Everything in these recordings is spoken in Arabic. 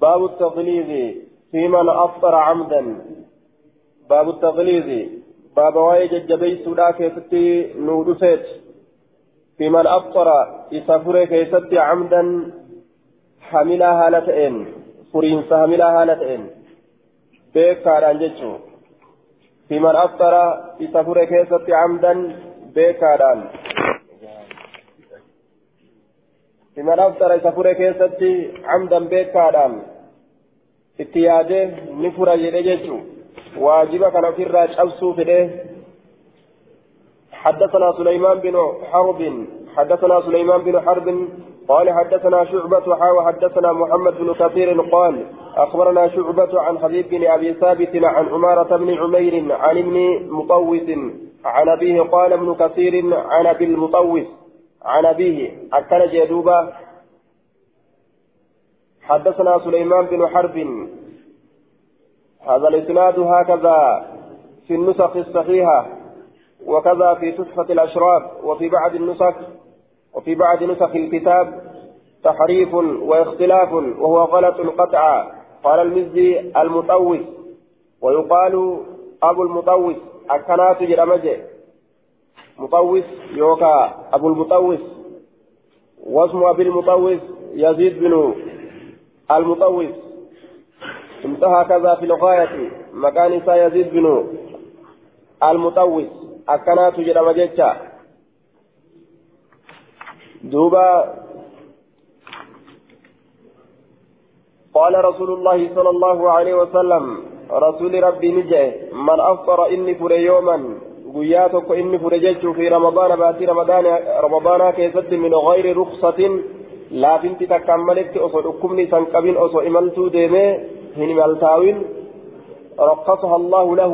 باب التغليظ في من أفطر عمدا. باب التغليظ باب واي ججبي سودا كيستي نودفت في من أفطر إسافر كيستي عمدا حملا هالتين فرين سهملا هالتين بيكاران جتشو في من أفطر إسافر كيستي عمدا بيكاران. في من أفطر إسافر كيستي عمدا بيكاران itti yaadee ni fura jedhe jechuun waajiba kana ofirraa cabsuu fedhe حدثنا سليمان بن حرب حدثنا سليمان بن حرب قال حدثنا شعبة حاوى حدثنا محمد بن كثير قال أخبرنا شعبة عن حبيب بن أبي ثابت عن عمارة بن عمير عن ابن مطوس عن أبيه قال ابن كثير عن أبي المطوس عن أبيه أكل جدوبة حدثنا سليمان بن حرب. هذا الإسناد هكذا في النسخ الصحيحة وكذا في تحفة الأشراف وفي بعض النسخ وفي بعض نسخ الكتاب. تحريف واختلاف وهو غلط قطعا. قال المزي المطوس ويقال أبو المطوس أكنات جرمجه مطوس يوكا أبو المطوس واسم أبي المطوس يزيد بن المطوس. انتهى كذا في الغاية مكان يزيد بن المطوس أكنات جرم جيتشا دوبا قال رسول الله صلى الله عليه وسلم رسول ربي نجي من أفطر إني فر يوما. قياتك إني فر في رمضان باتي رمضان رمضان كيست من غير رخصة takkaan maletti osoo dhukkubni san qabin osoo imaltuu deemee hin imaltaawin رقصها الله له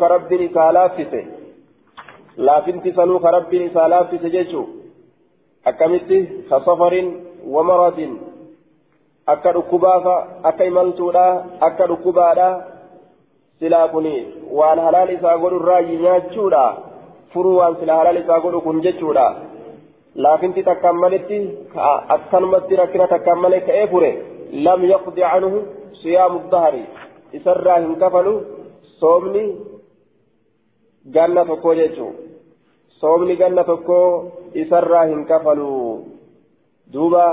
ka rabbiin isaa laaffise laafinti sanuu ka rabbiin isaa laaffise jechuu akkamitti ka safarin wamaradin akka dhukkubaafa akka imaltuudha akka dhukkubaadha silaa kun waan halaal isaa godhu irraa nyaachuudha furuu waan sila halaal isaa godhu kun jechuudha laafinti takkaan maletti akkanumatti rakkina takkaan malee ka'ee fure lam yaqdi canhu siyaamu dahari isarraa hin kafalu soomni ganna tokko jechuun soomni ganna tokko isarraa hin kafalu duuba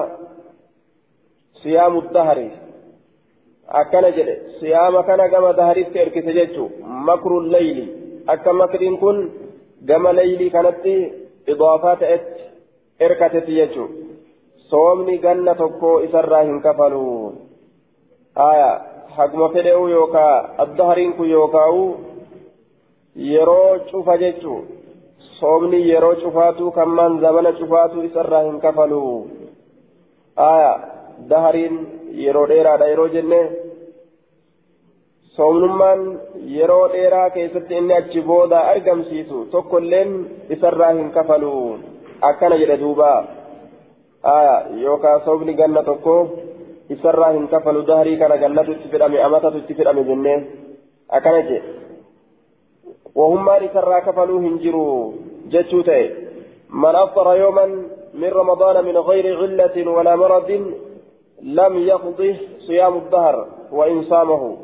siyaamu dahari akkana jedhe siyaama kana gama daharitti erkise jechuun makru layli akka makriin kun gama layli kanatti idaafaa ta'etti erkatetti jechuun soomni ganna tokko isarraa hin kafalu aya haguma fedhe'u yookaa addahariin kun yookaa'u yeroo cufa jechuun soomni yeroo cufaatu kammaan zabana cufaatu isarraa hin kafalu aya dahariin yeroo dheeraadha yeroo jenne soomnummaan yeroo dheeraa keessatti inni achi booda argamsiisu tokkolleen isarraa hin kafalu. akkana jedhe duuba yookaan soomni ganna tokko isarraa hin kafalu daharii kana gannatu itti fedhame amatatu itti fedhame jennee akkana jedhe wahummaan isarraa kafaluu hin jiru jechuu ta'e man afطara yooman من رمضان من غير علة ولا مرض لم يقضه صيام الدهر وإن صامه.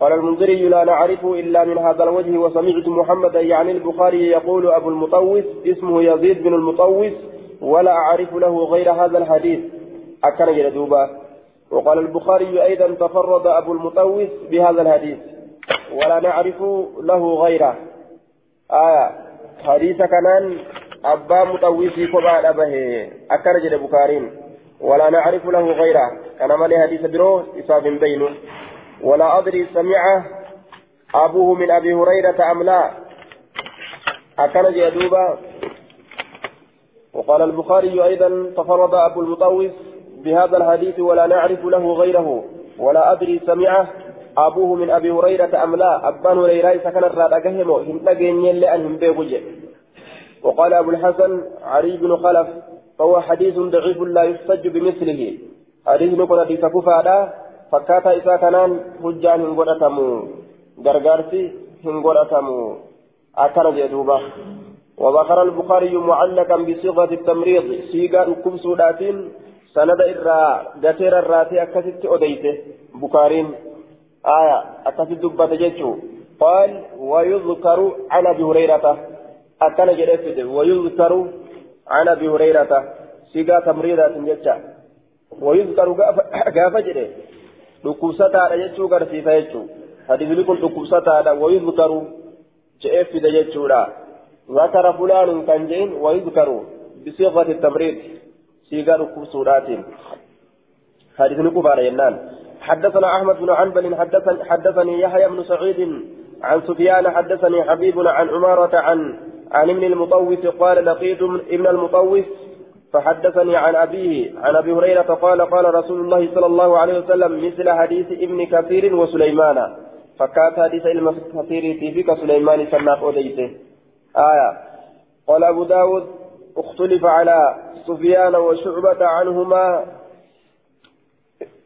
قال المنذري لا نعرف إلا من هذا الوجه وسمعت محمدا يعني البخاري يقول أبو المطوس اسمه يزيد بن المطوس ولا أعرف له غير هذا الحديث. أكن يدوبا وقال البخاري أيضا تفرد أبو المطوس بهذا الحديث ولا نعرف له غيره. آية. حديث كنان أبا مطوسي كما أبه أكن جد بخارين ولا نعرف له غيره. كان مالي حديث برو إصاب بينه ولا أدري سمع أبوه من أبي هريرة أم لا. أكن جدوبا وقال البخاري أيضا تفرد أبو المطوس بهذا الحديث ولا نعرف له غيره. ولا أدري سمع أبوه من أبي هريرة أم لا. أبان هريرة سكن الرادقهم هم لقين لأنهم بيبوجه وقال أبو الحسن علي بن خلف فهو حديث ضعيف لا يحتج بمثله. حديث نقول حديث كفادا hujjaan hin godhatamu gargaarsi hin godhatamu akkana jee duuba وذكر البخاري معلقا بصيغة التمريض. سيغا ركب سوداتين. سند إرى قتير الراتي أكست أديته. بخارين آية. أكست دبة جيتشو. قال ويذكر عن أبي هريرة. أكن جريفته ويذكر عن أبي هريرة سيغا تمريضات جيتشا ويذكر قاف جري ركوستا جيتشو قرسيفا جيتشو حديث لكم ركوستا ويذكر جئفت جيتشو ذكر فلان كان جين ويذكر بصيغة التمريض صيغة كسورات حديث نكفار ينان. حدثنا أحمد بن عنبل حدثني, حدثني يحيى بن سعيد عن سفيان حدثني حبيب عن عمارة عن عن ابن المطوس قال لقيت ابن المطوس فحدثني عن أبيه عن أبي هريرة قال قال رسول الله صلى الله عليه وسلم مثل حديث ابن كثير وسليمان. فكات حديث ابن كثير في سليمان سناف أوديته. آية. قال أبو داود اختلف على سفيان وشعبة عنهما.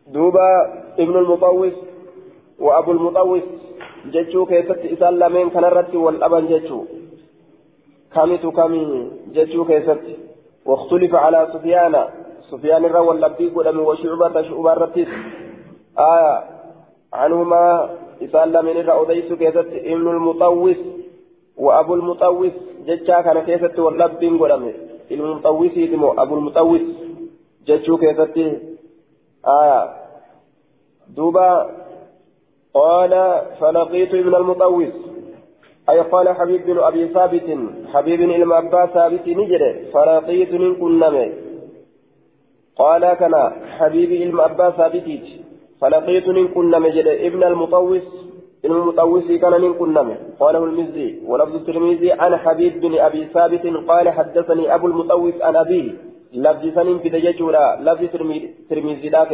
دوبا ابن المطوس وأبو المطوس جتشو كيست إسال لمن كان الرد والأبن جتشو كمت كمي جتشو كيست. واختلف على سفيان. سفيان الرا واللبي قدم وشعبة شعبة الرتيس آية عنهما إسال لمن الرا أديس كيست. ابن المطوس وأبو المطوس جتشا كان كيست واللبين قدامه المطوس يدمو أبو المطوس جتشو كيست. آية دوبا قال فلقيت ابن المطوس. أي قال حبيب بن أبي ثابت حبيب بن المأبا ثابت نجري فلقيت من كنمي. قال كان حبيب المأبا ثابت. فلقيت من كنمي ابن المطوس المطوسي كان من كنمه قاله المزي ولفظ الترمذي عن حبيب بن أبي ثابت قال حدثني أبو المطوس عن أبيه. لفظ سنين في دجاجورا لفظ ترمذي لا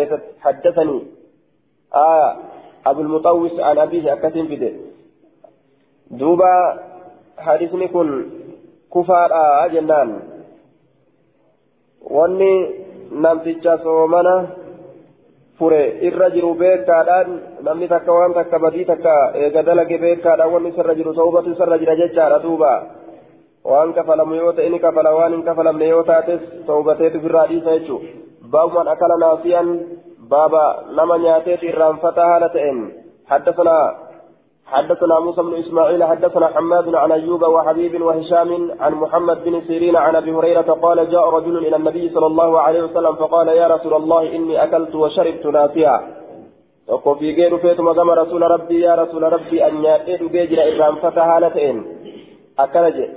حدثني آه أبو المطوس عن أبيه اكتم في دوبا حديثني كن كفار آه جنان واني نمتجا صومنا fure irra jiru beekaadhaan namni takka waan takka badii takka eega dalage beekaadhaan wanni isarra jiru ta'ubatu isarra jira jechaadha duuba waan kafalamu yoo ta'e ni kafala waan hin kafalamne yoo taates ta'ubateetu firraa dhiisa jechuu baabumaan akala naasiyan baaba nama nyaateeti irraanfataa haala ta'een حدثنا حدثنا موسى بن إسماعيل حدثنا حماد عن أيوب وحبيب وهشام عن محمد بن سيرين عن أبي هريرة قال جاء رجل إلى النبي صلى الله عليه وسلم فقال يا رسول الله إني أكلت وشربت ناسيا. وقف في غير فيت مقام رسول ربي يا رسول ربي أن يأتي بيجر إرام فتح haalatiin أكلج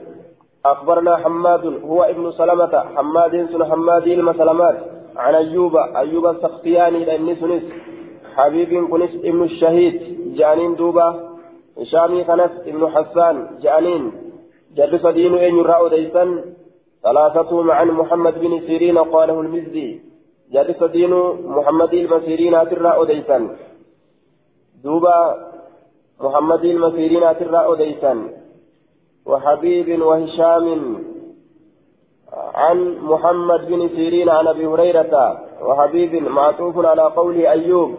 أخبرنا حماد هو ابن سلمة حماد سن حماد المسلمات عن أيوب أيوب السختياني لأن سنس حبيب كنس ابن الشهيد جانين دوبا. هشامي خنس ابن حسان جانين جد صدين أن يرى ديسا ثلاثتهم عن محمد بن سيرين قاله المزي جد صدين محمد المسيرين ترى ديسا دوبا محمد المسيرين ترى ديسا وحبيب وهشام عن محمد بن سيرين عن ابي هريره وحبيب معطوف على قول ايوب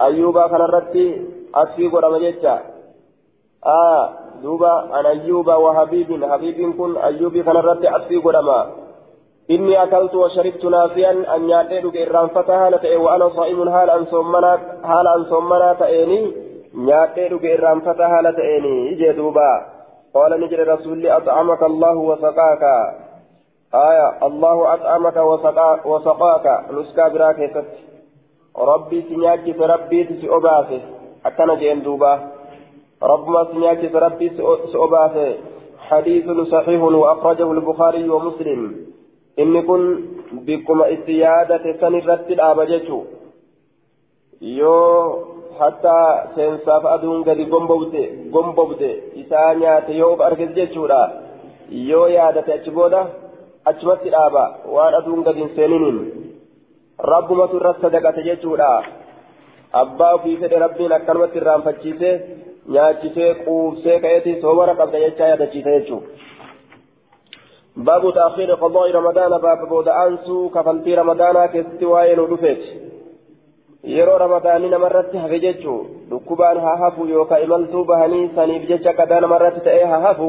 ايوب كان رتي اكفي قرم آه دوبا عن أيوب وحبيب حبيب كن أيوب كان رد أبي قدما. إني أكلت وشربت ناسيا أن يعتدك إرام فتها لتأي وأنا صائم. هال أن صمنا هال أن صمنا تأيني؟ يعتدك إرام فتها لتأيني يجي دوبا. قال نجر رسول أطعمك الله وسقاك. آية الله أطعمك وسقاك, وسقاك. نسكا براكة ربي سنياك ربي تسي أباسه أكنا جين دوبا. ربما سنياك ربي سؤباته حديث صحيح وأخرجه البخاري ومسلم إن كن بكم السيادة سنرت الآبجة يو حتى سينساف أدون قد قنبوته قنبوته إسانيات يوب أركز جيشورا يو يادة أجبودة أجمت الآبا وأن أدون قد سنين ربما ترى صدقة جيشورا أبا في فد ربنا كلمة الرام فجيسه nyaachisee quubsee ka'eeti soomara qabda jechaa yaadachiisa jechuudha. باب تأخير قضاء رمضان باب بود أنسو كفلتي رمضان كستي وين ودفت yeroo ramadaanii namarratti hafe jechuu dhukkubaan haa hafu yookaan imaltuu bahanii saniif jecha qadaa namarratti ta'ee haa hafu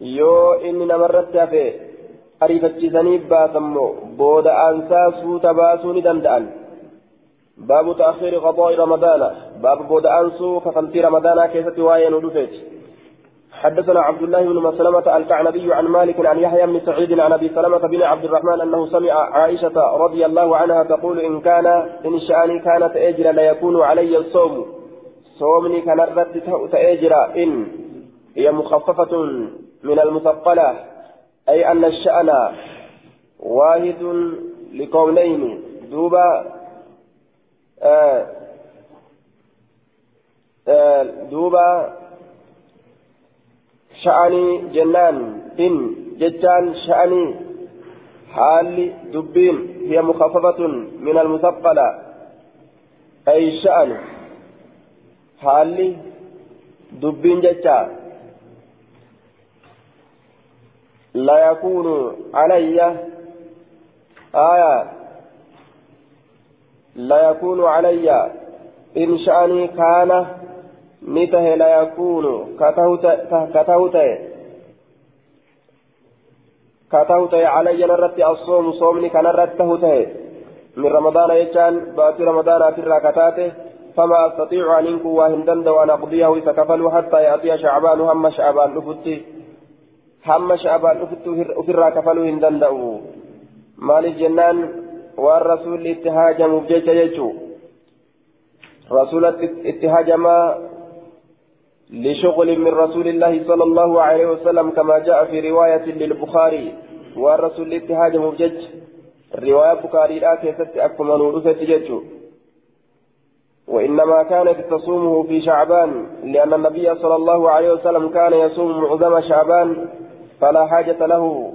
yoo inni namarratti hafe ariifachiisanii baasammoo booda aansaa باب تأخير قضاء رمضان. باب بود أنسو كفلتي رمضان كيست وين ودفت حدثنا عبد الله بن مسلمة الكعنبي عن مالك عن يحيى بن سعيد عن أبي سلمة بن عبد الرحمن أنه سمع عائشة رضي الله عنها تقول إن كان إن شأني كانت أجر ليكون علي الصوم. صومني كان الرد تأجر إن هي مخففة من المثقلة. أي أن الشأن واحد لقولين دوبا دوبا شأني جنان إن جتان شأني حال دبين هي مخففة من المثقلة أي شأن حال دبين جتان لا يكون علي آية لا يكون علي. إن شأني كان نته لا يكون. كتوت كتوت. علي نرت الصوم. صومني كان رته من رمضان يجان باتي رمضان في الركعتات. فما أستطيع أن إنكو وهندند وأن أقضيه إذا كفلوا حتى يأتي شعبان. هم شعبان لفتي هم شعبان لفتي في الركفلوا هندندوا مال الجنان waan rasuulli itti haajamuuf jecha jechuu rasuulatti itti haajamaa لشغل من رسول الله صلى الله عليه وسلم كما جاء في رواية للبخاري والرسول الاتهاج مبجج الرواية بخاري لا كيست أكم نورثة جج وإنما كانت تصومه في شعبان لأن النبي صلى الله عليه وسلم كان يصوم معظم شعبان فلا حاجة له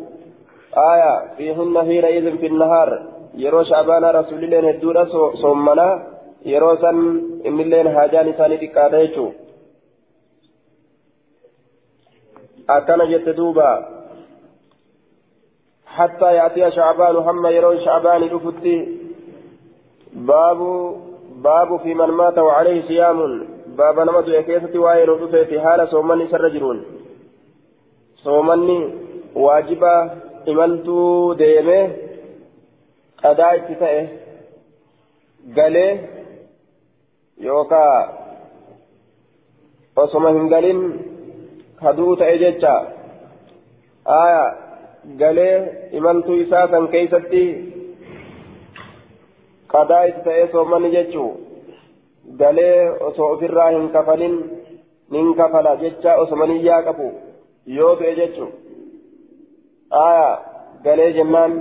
آية فيهن حينئذ في النهار yeroo shaabaanaa rasuulilleen hedduudha soommanaa yeroo san innilleen haajaan isaanii xiqqaata jechuun akkana jette duuba حتى يأتي شعبان هم يرون شعبان رفضي باب باب في من مات وعليه صيام باب نمت يكيسة وائل رفضي في حال صومني سرجرون صومني واجبة إمنتو ديمه qadaa itti ta'e galee yookaa osoma hin galin kaduu ta'e jecha aya galee imaltuu isaa san keeysatti qadaa itti ta'e soommanni jechuu galee osoo ofirraa hin kafalin nin kafala jecha osoma niyyaa qabu yoo ta'e jechuu aya galee jennaan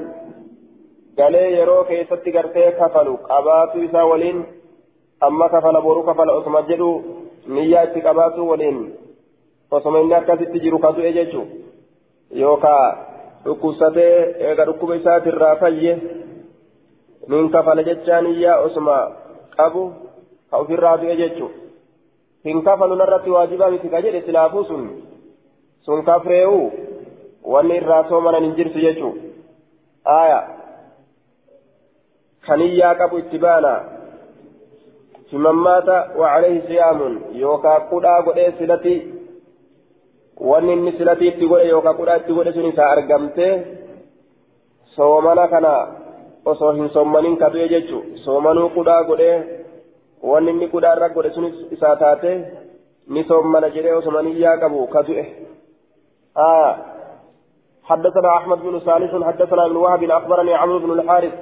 galee yeroo keessatti gartee kafalu qabaatu isaa waliin amma kafala boru kafala osuma jedhu niyyaa itti qabaatu waliin osuma inni akkasitti jiru kadu'e jechuun yookaa dhukkubsatee eega dhukkuba isaatirraa fayye nin kafala jechaa niyyaa osuma qabu ka ofirraa du'e jechuun hin kafalu narratti waajibaa miti ka jedhe silaafuu sun sun kafree'uu wanni irraa soomanan hin jirtu jechuun aayaa. كنيا قبو اتبانا فمن مات وعليه صيام يوكا قدا قدا سلتي itti godhe sun isaa argamte soomana kana osoo hin soommanin kadu'e jechuun soomanuu qudhaa godhe wanni inni qudhaa irra godhe sun isaa taate ni soommana jedhee osoo maniyyaa qabu kadu'e. حدثنا أحمد بن صالح حدثنا ابن وهب أخبرني عمرو بن الحارث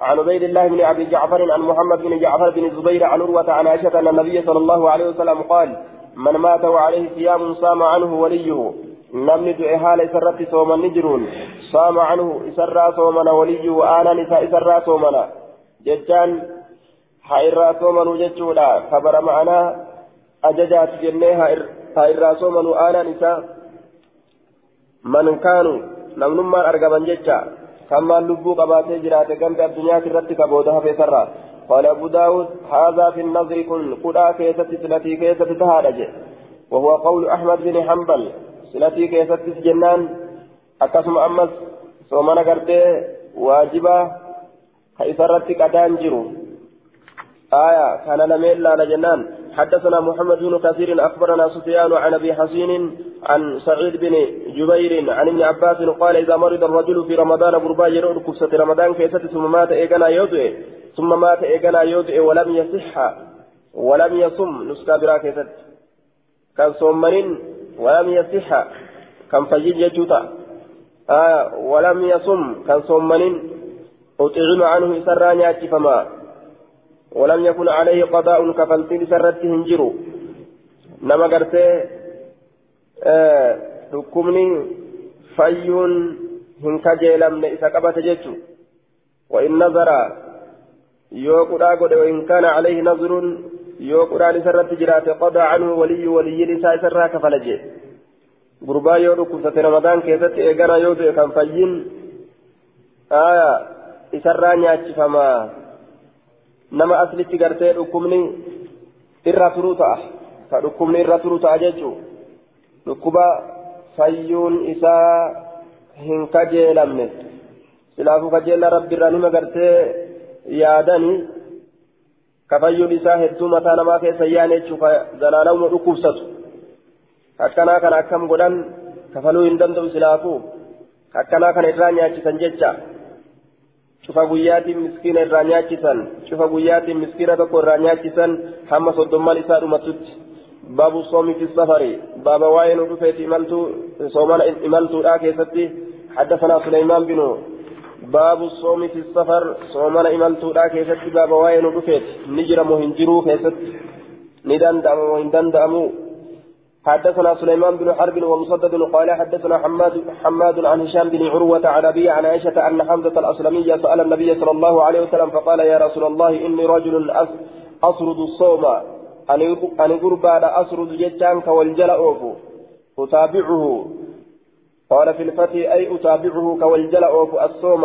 عن عبيد الله بن أبي جعفر عن محمد بن جعفر بن الزبير عن عروة عن عائشة أن النبي صلى الله عليه وسلم قال من مات وعليه صيام صام عنه وليه. نمن دعي سرت صوما نجرون. صام عنه إسرى صومنا وليه آنا نساء إسرى صومنا ججان حيرا صومنا ججولا خبر معنا أججات جنيها حيرا صومنا آنا نساء. من كانوا نمنما أرقبا ججا. كما لبو قباتي جرات كم الدنيا ترتك بودها في سرا قال أبو داود هذا في النظر كن قدأ كيست سلتي كيست تهارج. وهو قول أحمد بن حنبل سلتي كيست جنان أكسم أمس صومنا قرتي واجبة كيسرتك أدان جرو آية كان لميل لا جنان حدثنا محمد بن كثير أخبرنا سفيان عن أبي حسين عن سعيد بن جبير عن ابن عباس قال إذا مرض الرجل في رمضان قربا يرون كفسة رمضان كيست ثم مات إيقنا يوضع ثم مات إيقنا يوضع ولم يصح ولم يصم نسكا برا كيست كان صومن ولم يصح كان فجيج يجوتا آه ولم يصم كان صومن أطعم عنه إسرانيا فما ولم يكن عليه قضاء كفلتين سرته هنجرو نما قرتي dhukkubni fayyuun hin kajeelamne isa qabate jechu وإن نظر yoo qudhaa godhe وإن كان عليه نظر yoo qudhaan isarratti jiraate قضى عنه ولي ولي isaa isarraa kafala jee gurbaa yoo dhukkubsate ramadaan keessatti eegana yoo du'e kan fayyin isarraa nyaachifamaa ta'a ka dhukkubni irra turuu ta'a jechuun dhukkuba fayyuun isaa hin kajeelamne silaafuu kajeella rabbiirraa nima gartee yaadanii ka fayyuun isaa hedduu mataa namaa keessa yaane jechuun ka zalaalawuma dhukkubsatu akkanaa kana akkam godhan kafaluu hin danda'u silaafuu akkanaa kana irraa nyaachisan jecha. Cufa guyyaatiin miskiina irraa nyaachisan cufa guyyaatiin miskiina tokko irraa nyaachisan hamma soddomman isaa dhumatutti baabu soomi fi safari baaba waa'ee nu dhufeeti imaltuu soomana imaltuudhaa keessatti حدثنا سليمان بن باب الصوم في السفر صومنا إمالتودا كيست باب واين رفيت نجرم هنجرو كيست ندندم وهندندمو حدثنا سليمان بن حرب ومسدد قال حدثنا حماد حماد عن هشام بن عروة عن أبي عن عائشة أن حمزة الأسلمي سأل النبي صلى الله عليه وسلم فقال يا رسول الله إني رجل أسرد الصوم أن قرب على أسرد jedhaan kan walijala oofu أتابعه. قال في الفتح أي أتابعه kan walijala oofu الصوم.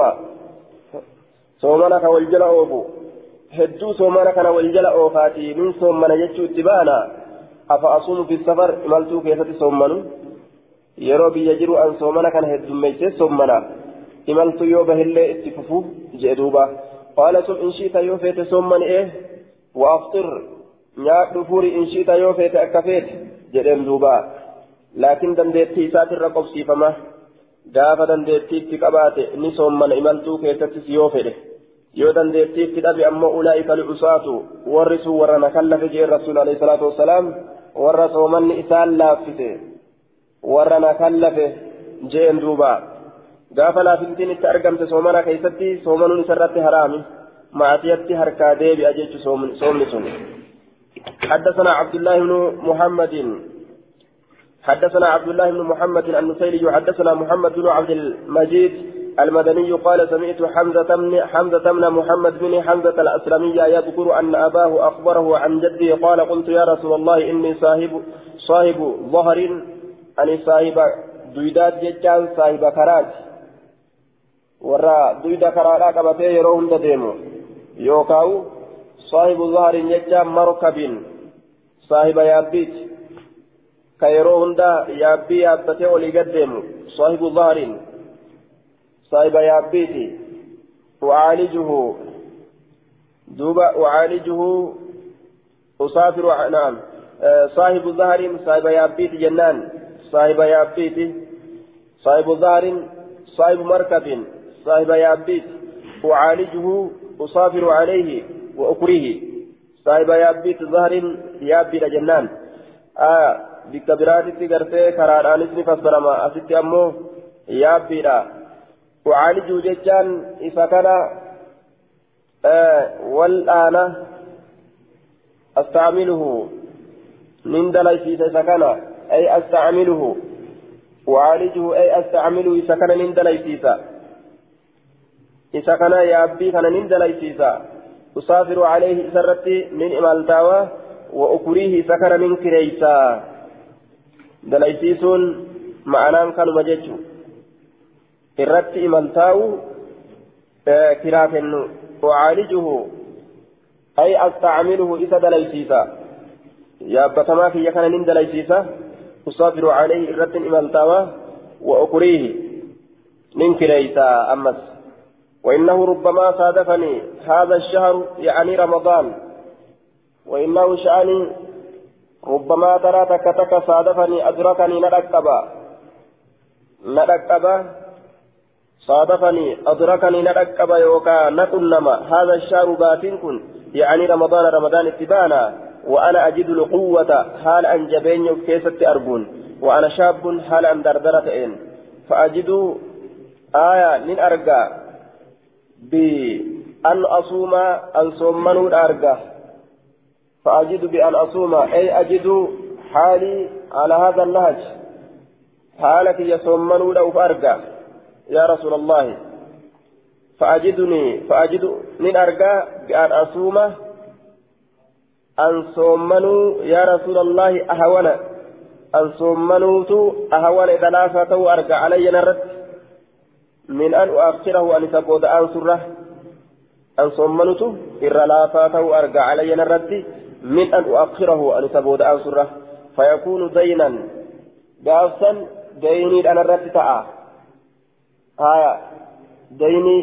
soomana walijala oofu. hedduu soomana walijala oofaatii من صومنا يجو اتبانا. أفأصوم في السفر مالتو كيف تصومنوا yeroo biyya jiru an soomana kana heddummeessee soomana imaltu yoo bahillee itti fufu jee duuba qaala sun inshiita yoo feete soomani ee waafxir nyaadhu furi inshiita yoo feete akka feete jedheen duuba laakiin dandeettii isaatirra qobsiifama gaafa dandeettiitti qabaate ni soomana imaltuu keessattis yoo fedhe yoo dandeettiitti dhabe ammoo ulaa'ika lucusaatu warri sun warra na kallafe jeen rasuul alayhi salaatu wassalaam warra soomanni isaan laaffise warra na kallafe jeen duuba gaafa laafintiin itti argamte soomana keessatti soomanuun isarratti haraami maasiyatti harkaa deebi'a jechu soomni sun حدثنا عبد الله بن محمد حدثنا عبد الله بن محمد النسيلي حدثنا محمد بن عبد المجيد المدني قال سمعت حمزة بن حمزة بن محمد بن حمزة الأسلمي يذكر أن أباه أخبره عن جده قال قلت يا رسول الله إني صاحب صاحب ظهر أني صاحب دويدات جتان صاحب كرات ورا دويدا كراتا قبتي يروهم دديمو يوكاو صاحب ظهر جتان مركب صاحب يابيت. كيروهم دا يابي يابتي ولي قديمو صاحب ظهر صاحب يابيتي أعالجه. دوبا أعالجه. أسافر نعم. صاحب ظهر صاحب يابيتي جنان. صاحب يابيتي. صاحب ظهر صاحب مركب. صاحب يابيت. أعالجه. أسافر عليه وأكره. صاحب يابيت ظهر يابيت جنان. آه بكبرات قرتي كراران اسمي فسرما أستي أمو يابيتا أعالج جتان إذا كان آه والآن أستعمله من دليس إذا كان أي أستعمله. أعالجه أي أستعمله إذا كان من دليس إذا كان يأبي كان من دليس أسافر عليه سرتي من إمالتاوى وأكريه إذا كان من كريسا دليسيسون معناه كانوا مججو irratti imaltaa'u kiraa kennu ucaalijuhu ay astacmiluhu isa dalaysiisa yaabbatamaa kiyya kana nin dalaysiisa usaafiru calayhi irrattin imaltaawa wa ukriihi nin kireysa ammas وإنه ربما صادفني هذا الشهر يعني رمضان وإنه شأني ربما ترى تك تك صادفني أدركني ندكبا ندكبا صادفني أدركني ندكبا يوكا نتنما هذا الشهر باتن كن. يعني رمضان رمضان اتبانا. وأنا أجد القوة. حال أن جبين كيست أرجون. وأنا شاب حال أن دردرة إن. فأجد آية من أرجع. بأن أصوم أن صومنوا أرجع. فأجد بأن أصوم. أي أجد حالي على هذا النهج. حالتي يصومنوا لو فأرجع يا رسول الله فأجدني فأجد من أرجع بأن أصوم أن صومنوا يا رسول الله أهونا أن صومنوت أهون إذا لا أرجع علي نرد من أن أؤخره أن تقود أنصره أن صومنوت إذا لا أرجع علي نرد من أن أؤخره أن تقود أنصره فيكون دينا قافا ديني أنا رد تاء. آية ديني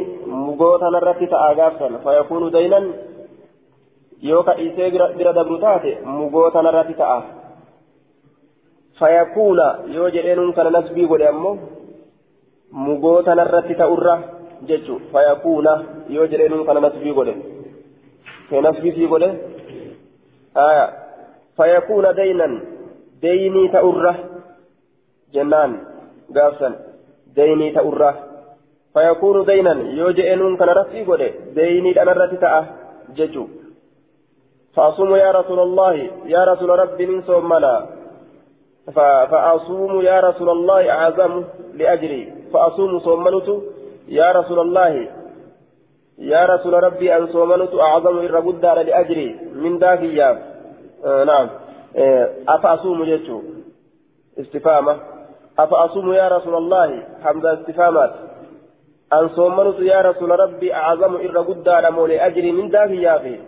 رد تاء قافا فيكون دينا يوكا إيسي بira dabru taate mugoo tanarratti فيكون يوجدين كان نسبي أمه مغوتا نرتي تأرى ججو. فيكون يوجدين كان نسبي قد في نسبي في قد آية فيكون دينا ديني تأرى جنان قافا ديني تأرى فيكون دينا يوجدين كان نسبي قد ديني أنا رتي تأه ججو فأصوم يا رسول الله يا رسول ربي من صومنا فأصوم يا رسول الله أعظم لأجري فأصوم صومنت يا رسول الله يا رسول ربي أن صومنت أعظم إن ربدا لأجري من ذاك آه نعم آه أفأصوم جيتشو استفامة أفأصوم يا رسول الله حمد استفامات أن صومنت يا رسول ربي أعظم إن ربدا لأجري من ذاك إياه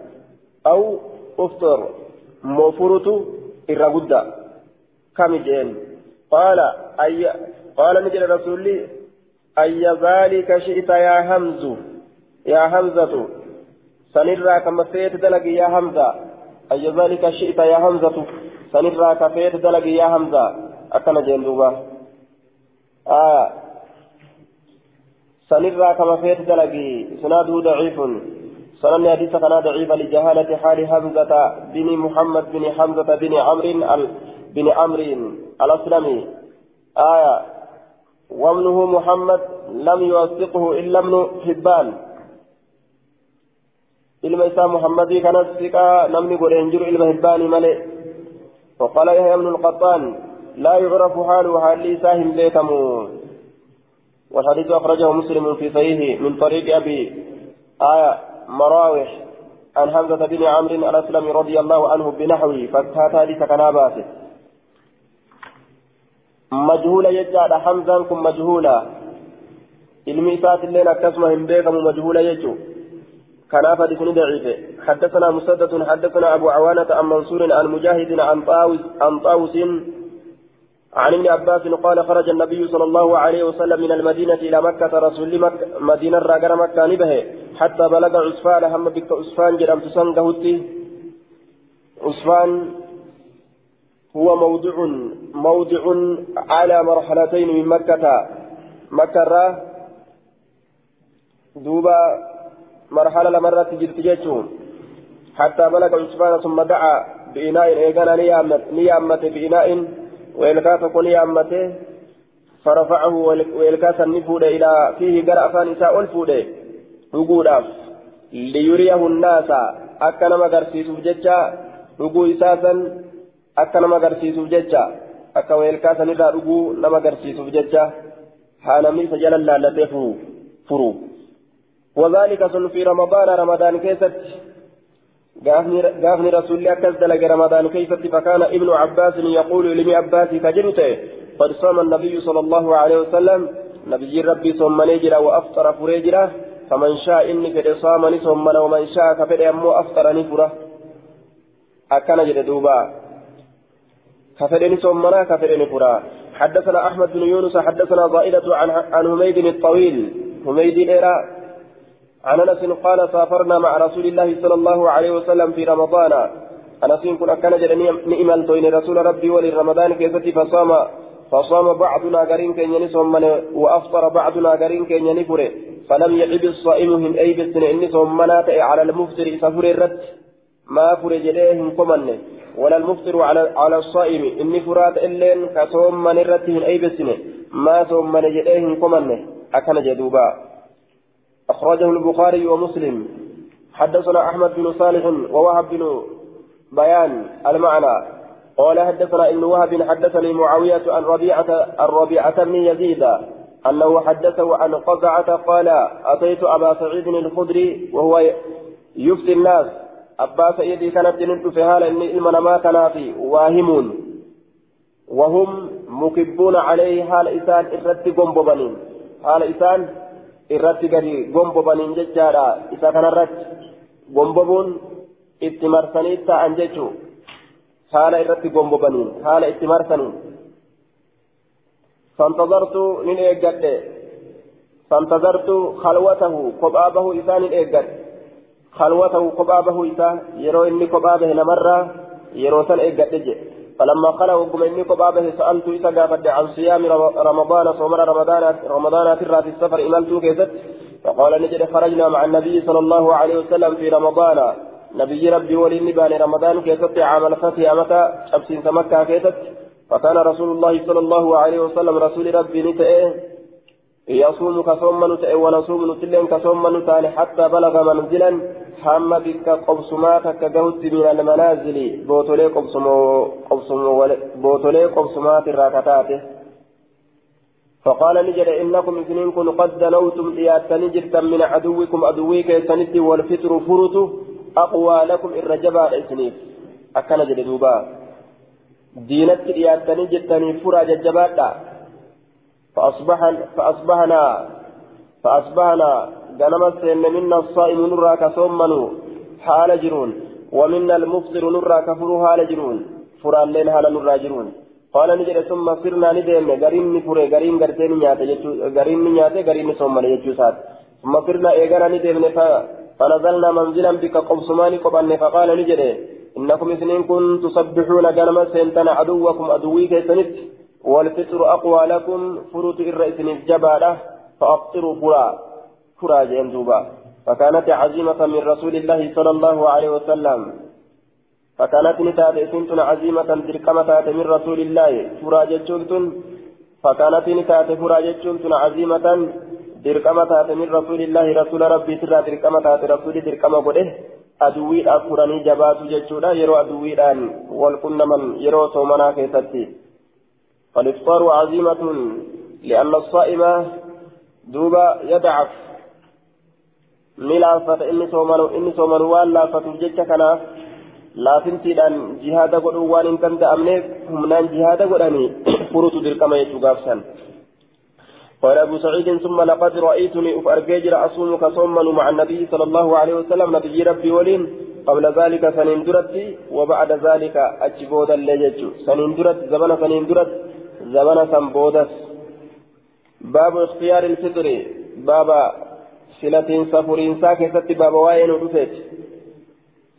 أو أفطر مفرط إن ربدا كم جين قال أي قال نجل رسولي أي ذلك شئت يا همز يا همزة سنرى كما فيت دلق يا همزة أي ذلك شئت يا همزة سنرى كفيت دلق يا همزة أكن جين دوبا؟ آه. سنرى كما فيت دلق سناده ضعيف. سنن حديث كان ضعيف لجهالة حال همزة بن محمد بن حمزة بن عمرو بن عمرو الأسلمي. آية. وابنه محمد لم يوثقه إلا ابن حبان. إلما إسلام محمدي كان الثقة نمني قل إنجر إلما حبان ملئ. وقال يحيى بن القطان لا يعرف حاله حال ساهم بيتم والحديث أخرجه مسلم في صحيحه من طريق أبي آية مراوح عن حمزة بن عمرو الأسلمي رضي الله عنه بنحوه فكات حديث كناباته مجهولة يجعل حمزة كن مجهولة علمي إسات الليل أكسمه بيكم مجهولة يجو. حديث ضعيف حدثنا مسدد حدثنا أبو عوانة عن منصور عن مجاهد عن طاوس عن طاوس عن ابن عباس قال خرج النبي صلى الله عليه وسلم من المدينة إلى مكة رسول مكة مدينة راجر مكة نبه حتى بلغ عسفان هم بك عسفان جرم تسنقه عسفان هو موضع موضع على مرحلتين من مكة. مكة دوبا مرحلة لمرة جلت حتى بلغ عثمان ثم دعا بإناء إيقانا نيامة بإناء. وإلكاف كن نيامته فرفعه وإلكاس النفود إلى فيه قرأ فانساء الفود. وقولا ليريه الناس. أكنا مقرسيس بججا وقو إساسا jecha akka weelkaa sanirraa dhuguu nama agarsiisuuf jecha haa namni isa jala laallatee furu وذلك سن في رمضان رمضان كيست. قافني رسول الله أكز دلق رمضان كيست فكان ابن عباس يقول لمي عباس كجرته قد صام النبي صلى الله عليه وسلم نبي ربي صوم نجرا وأفطر فريجرا فمن شاء إني فد صام نصوم ومن شاء كفد أمو أفطر نفرة أكن جد دوبا كفرين سومنا كفرين فرا حدثنا أحمد بن يونس حدثنا زائدة عن عن حميد الطويل حميد الإيرا عن أنس قال سافرنا مع رسول الله صلى الله عليه وسلم في رمضان. أنسين كن أكن جل نئمل توين رسول ربي ولي رمضان كيستي فصام فصام بعضنا قرين كن ينسهم من وأفطر بعضنا قرين كن ينفره فلم يعب الصائم من أي بسن إني صمنا على المفطر سفر الرد. ما فرج إليهم كمنه ولا المفطر على على الصائم. إني فرات إلين كصوم من الرتهم أي بسنة ما صوم من جئهم كمنه أكن جدوبا. أخرجه البخاري ومسلم. حدثنا أحمد بن صالح ووهب بن بيان المعنى. قال حدثنا ابن وهب حدثني معاوية عن ربيعة الربيعة بن يزيد أنه حدثه عن قزعة قال أتيت أبا سعيد الخدري وهو يفتي الناس. أبا سعيد كانت جنت في حال إن المنما كان في واهمون. وهم مكبون عليه حال إسان إرتي قنببنين حال إسان إرتي قدي قنببنين ججارا إسا كان الرت قنببون اتمرسني تأن ججو حال إرتي قنببنين حال اتمرسنين فانتظرت من إيقاد فانتظرت خلوته قبابه إسان إيقاد خلوته قبابه إسا يرو إني قبابه نمرة يرو سن إيقاد فلما خلوا قم إني قبابه سألت إسا قافد عن صيام رمضان صومر رمضان رمضان في الرات السفر إملت كيست؟ فقال نجد خرجنا مع النبي صلى الله عليه وسلم في رمضان. نبي ربي ولي نبان رمضان كيست؟ عام الفتح متى شمسين سمكة كيست؟ فكان رسول الله صلى الله عليه وسلم رسول ربي نتئه. يصوم كصوم نتئه ونصوم نتلين كصوم نتاني حتى بلغ منزلا حم بك قبسمات كجهد من المنازل. بوتولي قبسمو قبسمو بوتولي قبسمات الراكتاته فقال نجد إنكم اثنين قد دنوتم إياتني جرتا من عدوكم عدويك سنتي والفطر فرط أقوى لكم الرجبا إسنيف أكن جد دوبا. دينت إياتني جتني فرا ججباتا. فأصبحنا فأصبحنا فأصبحنا ganama seenne minna الصائم ka soommanu haala jiruun ومنا المفطر نرى كفر حال جرون فران لين حال نرى جرون قال نجد ثم صرنا ندم غرين نفر غرين غرتين نياته غرين نياته غرين سومن يجو سات. ثم صرنا ايغانا ندم فنزلنا منزلا بك قبسمان قبن فقال نجد إنكم اثنين كنتم تسبحون غنما سنتنا عدوكم عدوي كيسنت والفطر أقوى لكم فروت الرئيس الجبالة فأفطروا فرا فرا جندوبا فكانت عزيمة من رسول الله صلى الله عليه وسلم. فكانت نتات سنتنا عزيمة تركمة من رسول الله. فرا جتشنتن فكانت نتات فرا جتشنتن عزيمة دركمة من رسول الله. رسول ربي سرى دركمة رسول دركمة قده. aduwwiidhaaf furanii jabaatu jechuudha yeroo aduwwiidhaan wal qunnaman yeroo soomanaa keessatti فالإفطار عزيمة لأن الصائم دوبا يدعف ملافة إني صومن وان لافة الججة كناف laafintiidhaan jihaada godhuu waan hin danda'amneef humnaan jihaada godhanii furutu dirqama jechuu gaafsan قال أبو سعيد ثم لقد رأيتني أفرجر أصوم كصوما مع النبي صلى الله عليه وسلم نبي ربي ولين. قبل ذلك سنين درت وبعد ذلك أجبود الليجج سنين درت زمن سنين درت. زمن سنبودس باب اختيار الفطر. باب صلة سفرين ساكسة باب وين رفت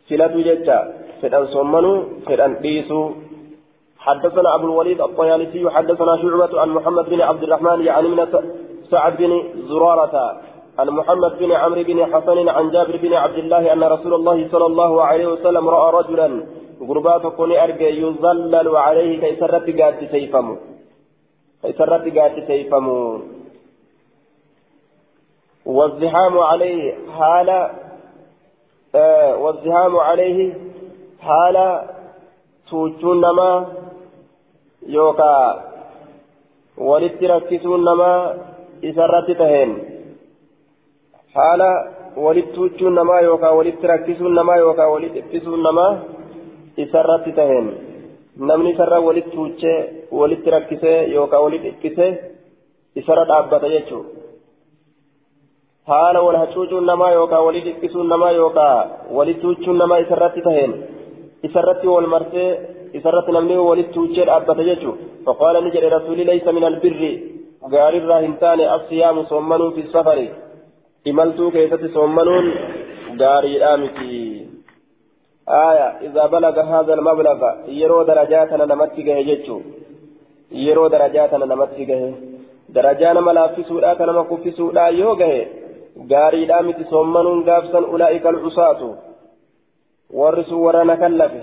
صلة ججة فدان صمنوا فدان ديسوا حدثنا أبو الوليد الطيالسي حدثنا شعبة عن محمد بن عبد الرحمن يعني من سعد بن زرارة. عن محمد بن عمرو بن حسن عن جابر بن عبد الله أن رسول الله صلى الله عليه وسلم رأى رجلا قربات كوني أرجى يظلل عليه كي سرت قاد سيفمو كي سرت قاد سيفمو والزحام عليه حال آه والزحام عليه حال توجون نما yookaa walitti rakkisuun namaa isarratti taheen haala walitti tuuchuun namaa yookaa walitti rakkisuun namaa yookaa walitti dhiphisuun namaa isarratti taheen namni isarra walitti tuuchee walitti rakkisee yookaa walitti dhiphisee isarra dhaabbata jechuudha. haala wal hacuucuun namaa yookaa walitti dhiphisuun namaa yookaa walitti tuuchuun namaa isarratti taheen isarratti wal marsee isarratti namni walitti tuuchee dhaabbata jechuudha faqaala ni jedhe rasuuli laysa min albirri gaarirraa hin taane assiyaamu soommanuun fi safari imaltuu keessatti soommanuun gaariidhaa miti آية إذا بلغ هذا المبلغ يرو درجاتنا نمتقه جتشو يرو درجاتنا نمتقه. درجانا ملافسودا كنما كفسودا يوغه غاري دامتي صمنون غافسا أولئك العصاة. ورسوا ورانا كلفه.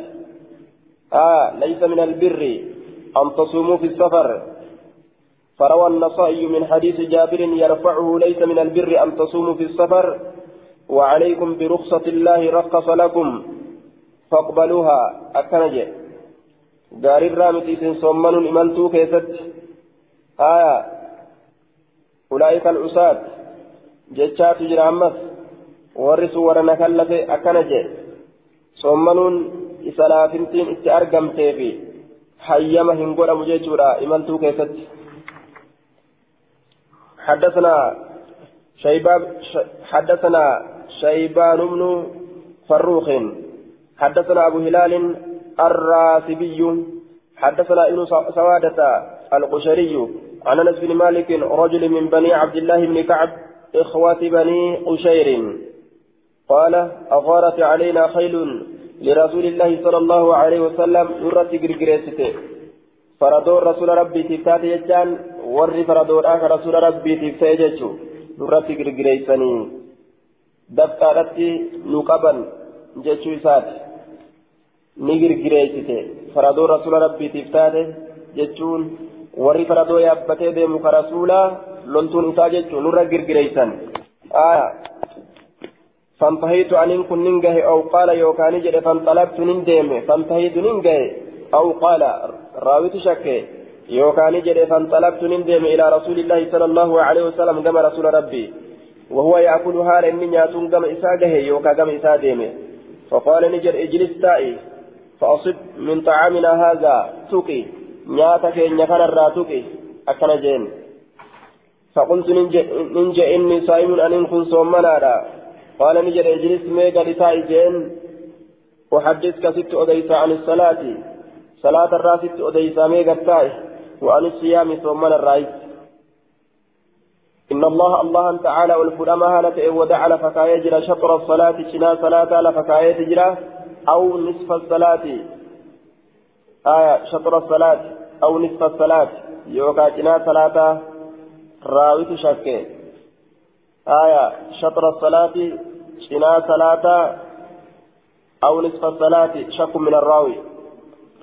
آه ليس من البر أن تصوموا في السفر. فروى النصائي من حديث جابر يرفعه ليس من البر أن تصوموا في السفر. وعليكم برخصة الله رخص لكم. فاقبلوها أكنج غاري الرامتي سن صمن إمنتو كيست آية أولئك العصاة جتشات جرامس ورسوا ورنا كلف أكنج صمنون إسلافنتين إتأرقم تيفي حيما هنقول مجيجورا إمنتو كيست حدثنا شيبان حدثنا شيبان بن فروخ حدثنا أبو هلال الراسبي حدثنا إبن سوادة القشري عن أنس بن مالك رجل من بني عبد الله بن كعب إخوة بني قشير. قال أغارت علينا خيل لرسول الله صلى الله عليه وسلم نرت جرجريسته فردور رسول ربي تفتات يجان ور فردور آخر رسول ربي تفتات يجو نرت جرجريسني دفترت نقبا. جتشو إسات نجرجريسته فردور رسول ربي تفتات jechuun warri faradoo yaabbatee deemu ka rasuulaa loltuun isaa jechuun nurra girgireeysan فانتهيت عن كن ننجه أو قال يوكاني جد فانطلقت نندم فانتهيت ننجه أو قال راويت شكي يوكاني جد فانطلقت نندم إلى رسول الله صلى الله عليه وسلم كما رسول ربي وهو يأكل هار من ياتون كما إساقه يوكا كما إساديم فقال نجر اجلس تائي فأصب من طعامنا هذا تقي. نياتك إن يكن الراتقي أكن جين. فقلت ننجى إني صائم أن كن صومنا قال نجد اجلس ميغا لتاي جين. أحدثك ست أديس عن الصلاة. صلاة الراس ست أديس ميغا تاي وعن الصيام ثم الرئيس إن الله الله تعالى والفلما هالة ودعل فكاية جرى شطر الصلاة شنا صلاة لفكاية جرى أو نصف الصلاة. آية شطر الصلاة أو نصف الصلاة. يوكا شنا صلاة راوي تشكي آية شطر الصلاة شنا صلاة أو نصف الصلاة. شك من الراوي.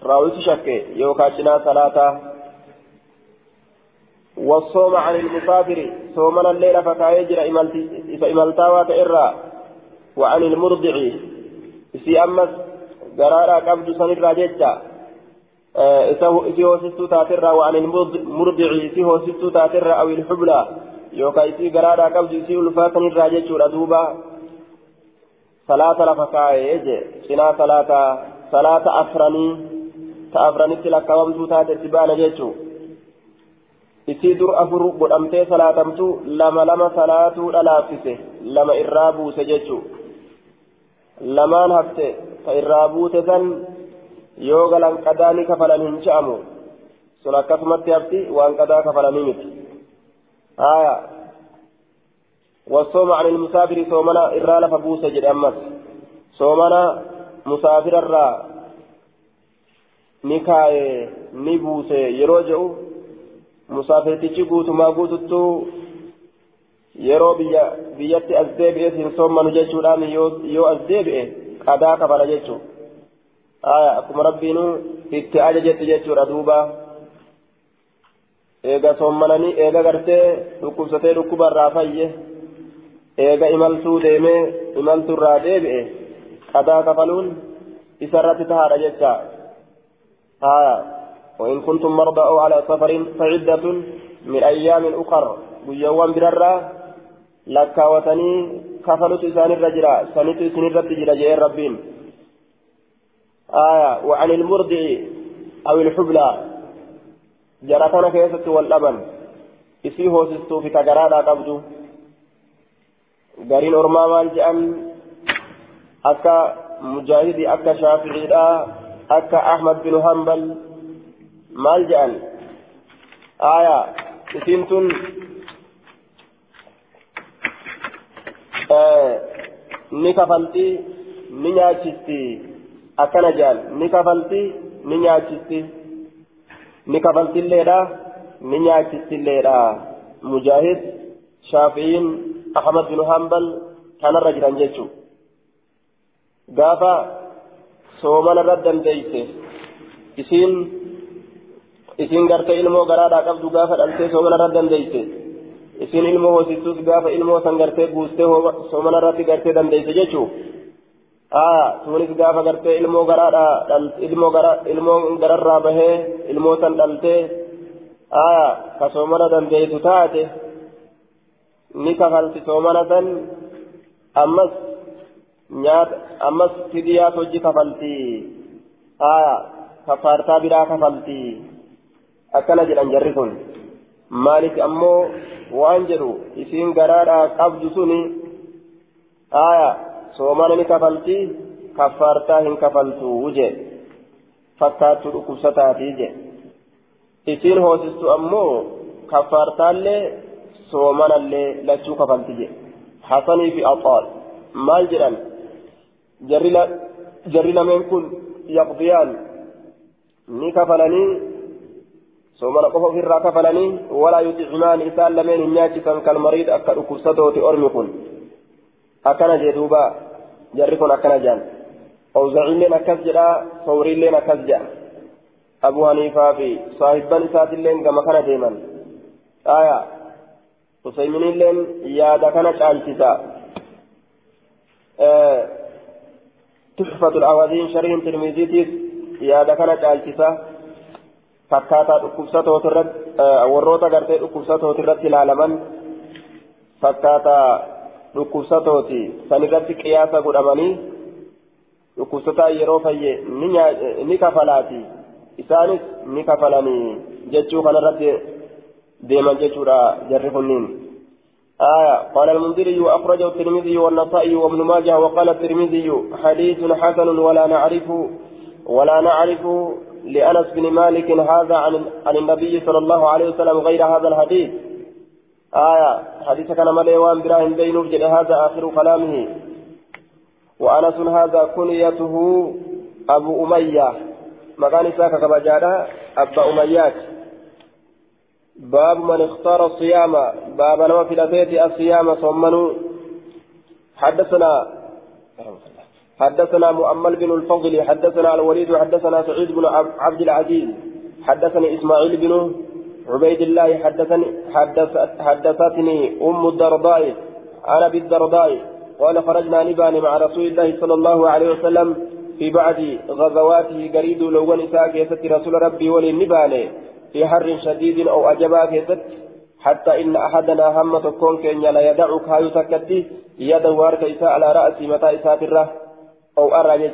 راوي شك يوكا شنا صلاة والصوم عن المسافر صومنا الليل فكايجر إمالتا وتئرى وعن المرضع في أمس قرارا قبض سنرى جدا إسي هو ستو تاترى وعن المرضع إسي هو ستو تاترى أو الحبلى qabdu isii ulfaatan irraa jechuudha duuba salaata lafa kaa'ee je cinaa salaata salaata afranii ta afranitti lakkaawamtuu taate itti baana jechuu isii dur afur godhamtee salaatamtu lama lama salaatuu dhalaaffise lama irraa buuse jechuu lamaan hafte ta irraa buute san yoo galan qadaa ni kafalan hin je'amu sun akkasumatti hafti waan qadaa kafalanii miti آية والصوم عن المسافر صومنا إرى لفبوسة جد أمس صومنا مسافر الرا نكاي نبوسة يروجو مسافر تجيبوت ما قوتتو yeroo biyya biyyatti as deebi'ee hin soommanu jechuudhaan yoo as deebi'e qadaa kafala jechuu akkuma rabbiinu itti ajajetti jechuudha duuba eega soommananii eega gartee dhukkubsatee dhukkubarraa fayye eega imaltuu deemee imaltuurraa deebi'e qadaa kafaluun isarratti tahaadha jecha haya وإن كنتم مرضى أو على سفر فعدة من أيام أخر بيوان بررا لكا وتني كفلت إسان الرجرة سنت إسان الرجرة جاء ربين آية وعن المرضع أو الحبلى wal dhaban isii hoosistuu fi tagaraadhaa qabdu gariin ormaa maal jedhan akka mujaahidii akka shaaficiidhaa akka ahmad bin hambal maal jedhan aya isiin tun ni kafalti ni nyaachisti akkana jaan ni kafalti ni nyaachisti ni kafaltilleedha ni nyaachistilleedha mujaahid shaafi'iin ahmad bin hanbal kanarra jiran jechuu gaafa soomanarra dandeeyse isiin isiin gartee ilmoo garaadhaa qabdu gaafa dhaltee soomanarra dandeeyse isiin ilmoo hoosistus gaafa ilmoo san gartee buustee soomanarratti gartee dandeeyse jechuu aa tuunis gaafa gartee ilmoo garaadhaa ilmoo gara ilmoo gararraa bahee ilmoo san dhaltee aa ka soomana dandeeysu taate ni kafalti soomana san ammas nyaata ammas fidiyaat hojii kafalti aya kafaartaa biraa kafalti akkana jedhan jarri kun maaliif ammoo waan jedhu isiin garaadhaa qabdu suni aya soomana ni kafalti kafaartaa hin kafaltu je fakkaattu dhukkubsataatii je isiin hoosistu ammoo kafaartaallee soomanallee lachuu kafalti je hasanii fi axaal maal jedhan jarri lameen kun yaqdiyaan ni kafalanii qofa ofirraa kafalanii walaa yuxicumaan isaan lameen hin nyaachisan kalmariid akka dhukkubsatooti ormi kun akkana jee duuba jarri kun akkana jedhan awzaciilleen akkas jedha sawriilleen akkas jedha abu haniifaa fi saahibban isaatilleen gama kana deeman aya usayminilleen yaada kana caalchisa تحفة الأوادين شرح ترمذيتيس يا دكنا جالسة فكاتا دكوبساتو ترد وروتا غرتي دكوبساتو ترد العالمين فكاتا dhukkubsatooti san irratti qiyaasa godhamanii dhukkubsataa yeroo fayye ni kafalaati isaanis ni kafalanii jechuu kanarratti deeman jechuudha jarri kunniin آية قال المنذري وأخرجه الترمذي والنسائي وابن ماجه وقال الترمذي حديث حسن ولا نعرف ولا نعرف لأنس بن مالك هذا عن عن النبي صلى الله عليه وسلم غير هذا الحديث. آية حديث كان مليوان براهيم بين هذا آخر كلامه. وأنس هذا كنيته أبو أمية. مكان ساكا كبجارة أبا أميات باب من اختار الصيام. باب نوى في الأبيت الصيام صمنوا. حدثنا حدثنا مؤمل بن الفضل حدثنا الوليد حدثنا سعيد بن عبد العزيز حدثني إسماعيل بن عبيد الله حدثني حدثت حدثتني أم الدرداء أنا بالدرداء قال خرجنا نبان مع رسول الله صلى الله عليه وسلم في بعد غزواته قريد لو نساء كيست رسول ربي وللنبان في حر شديد أو أجبا كيست حتى إن أحدنا هم تكون كن لا يدع كايو تكتي يده وارك إساء على رأس متى إساء أو أرى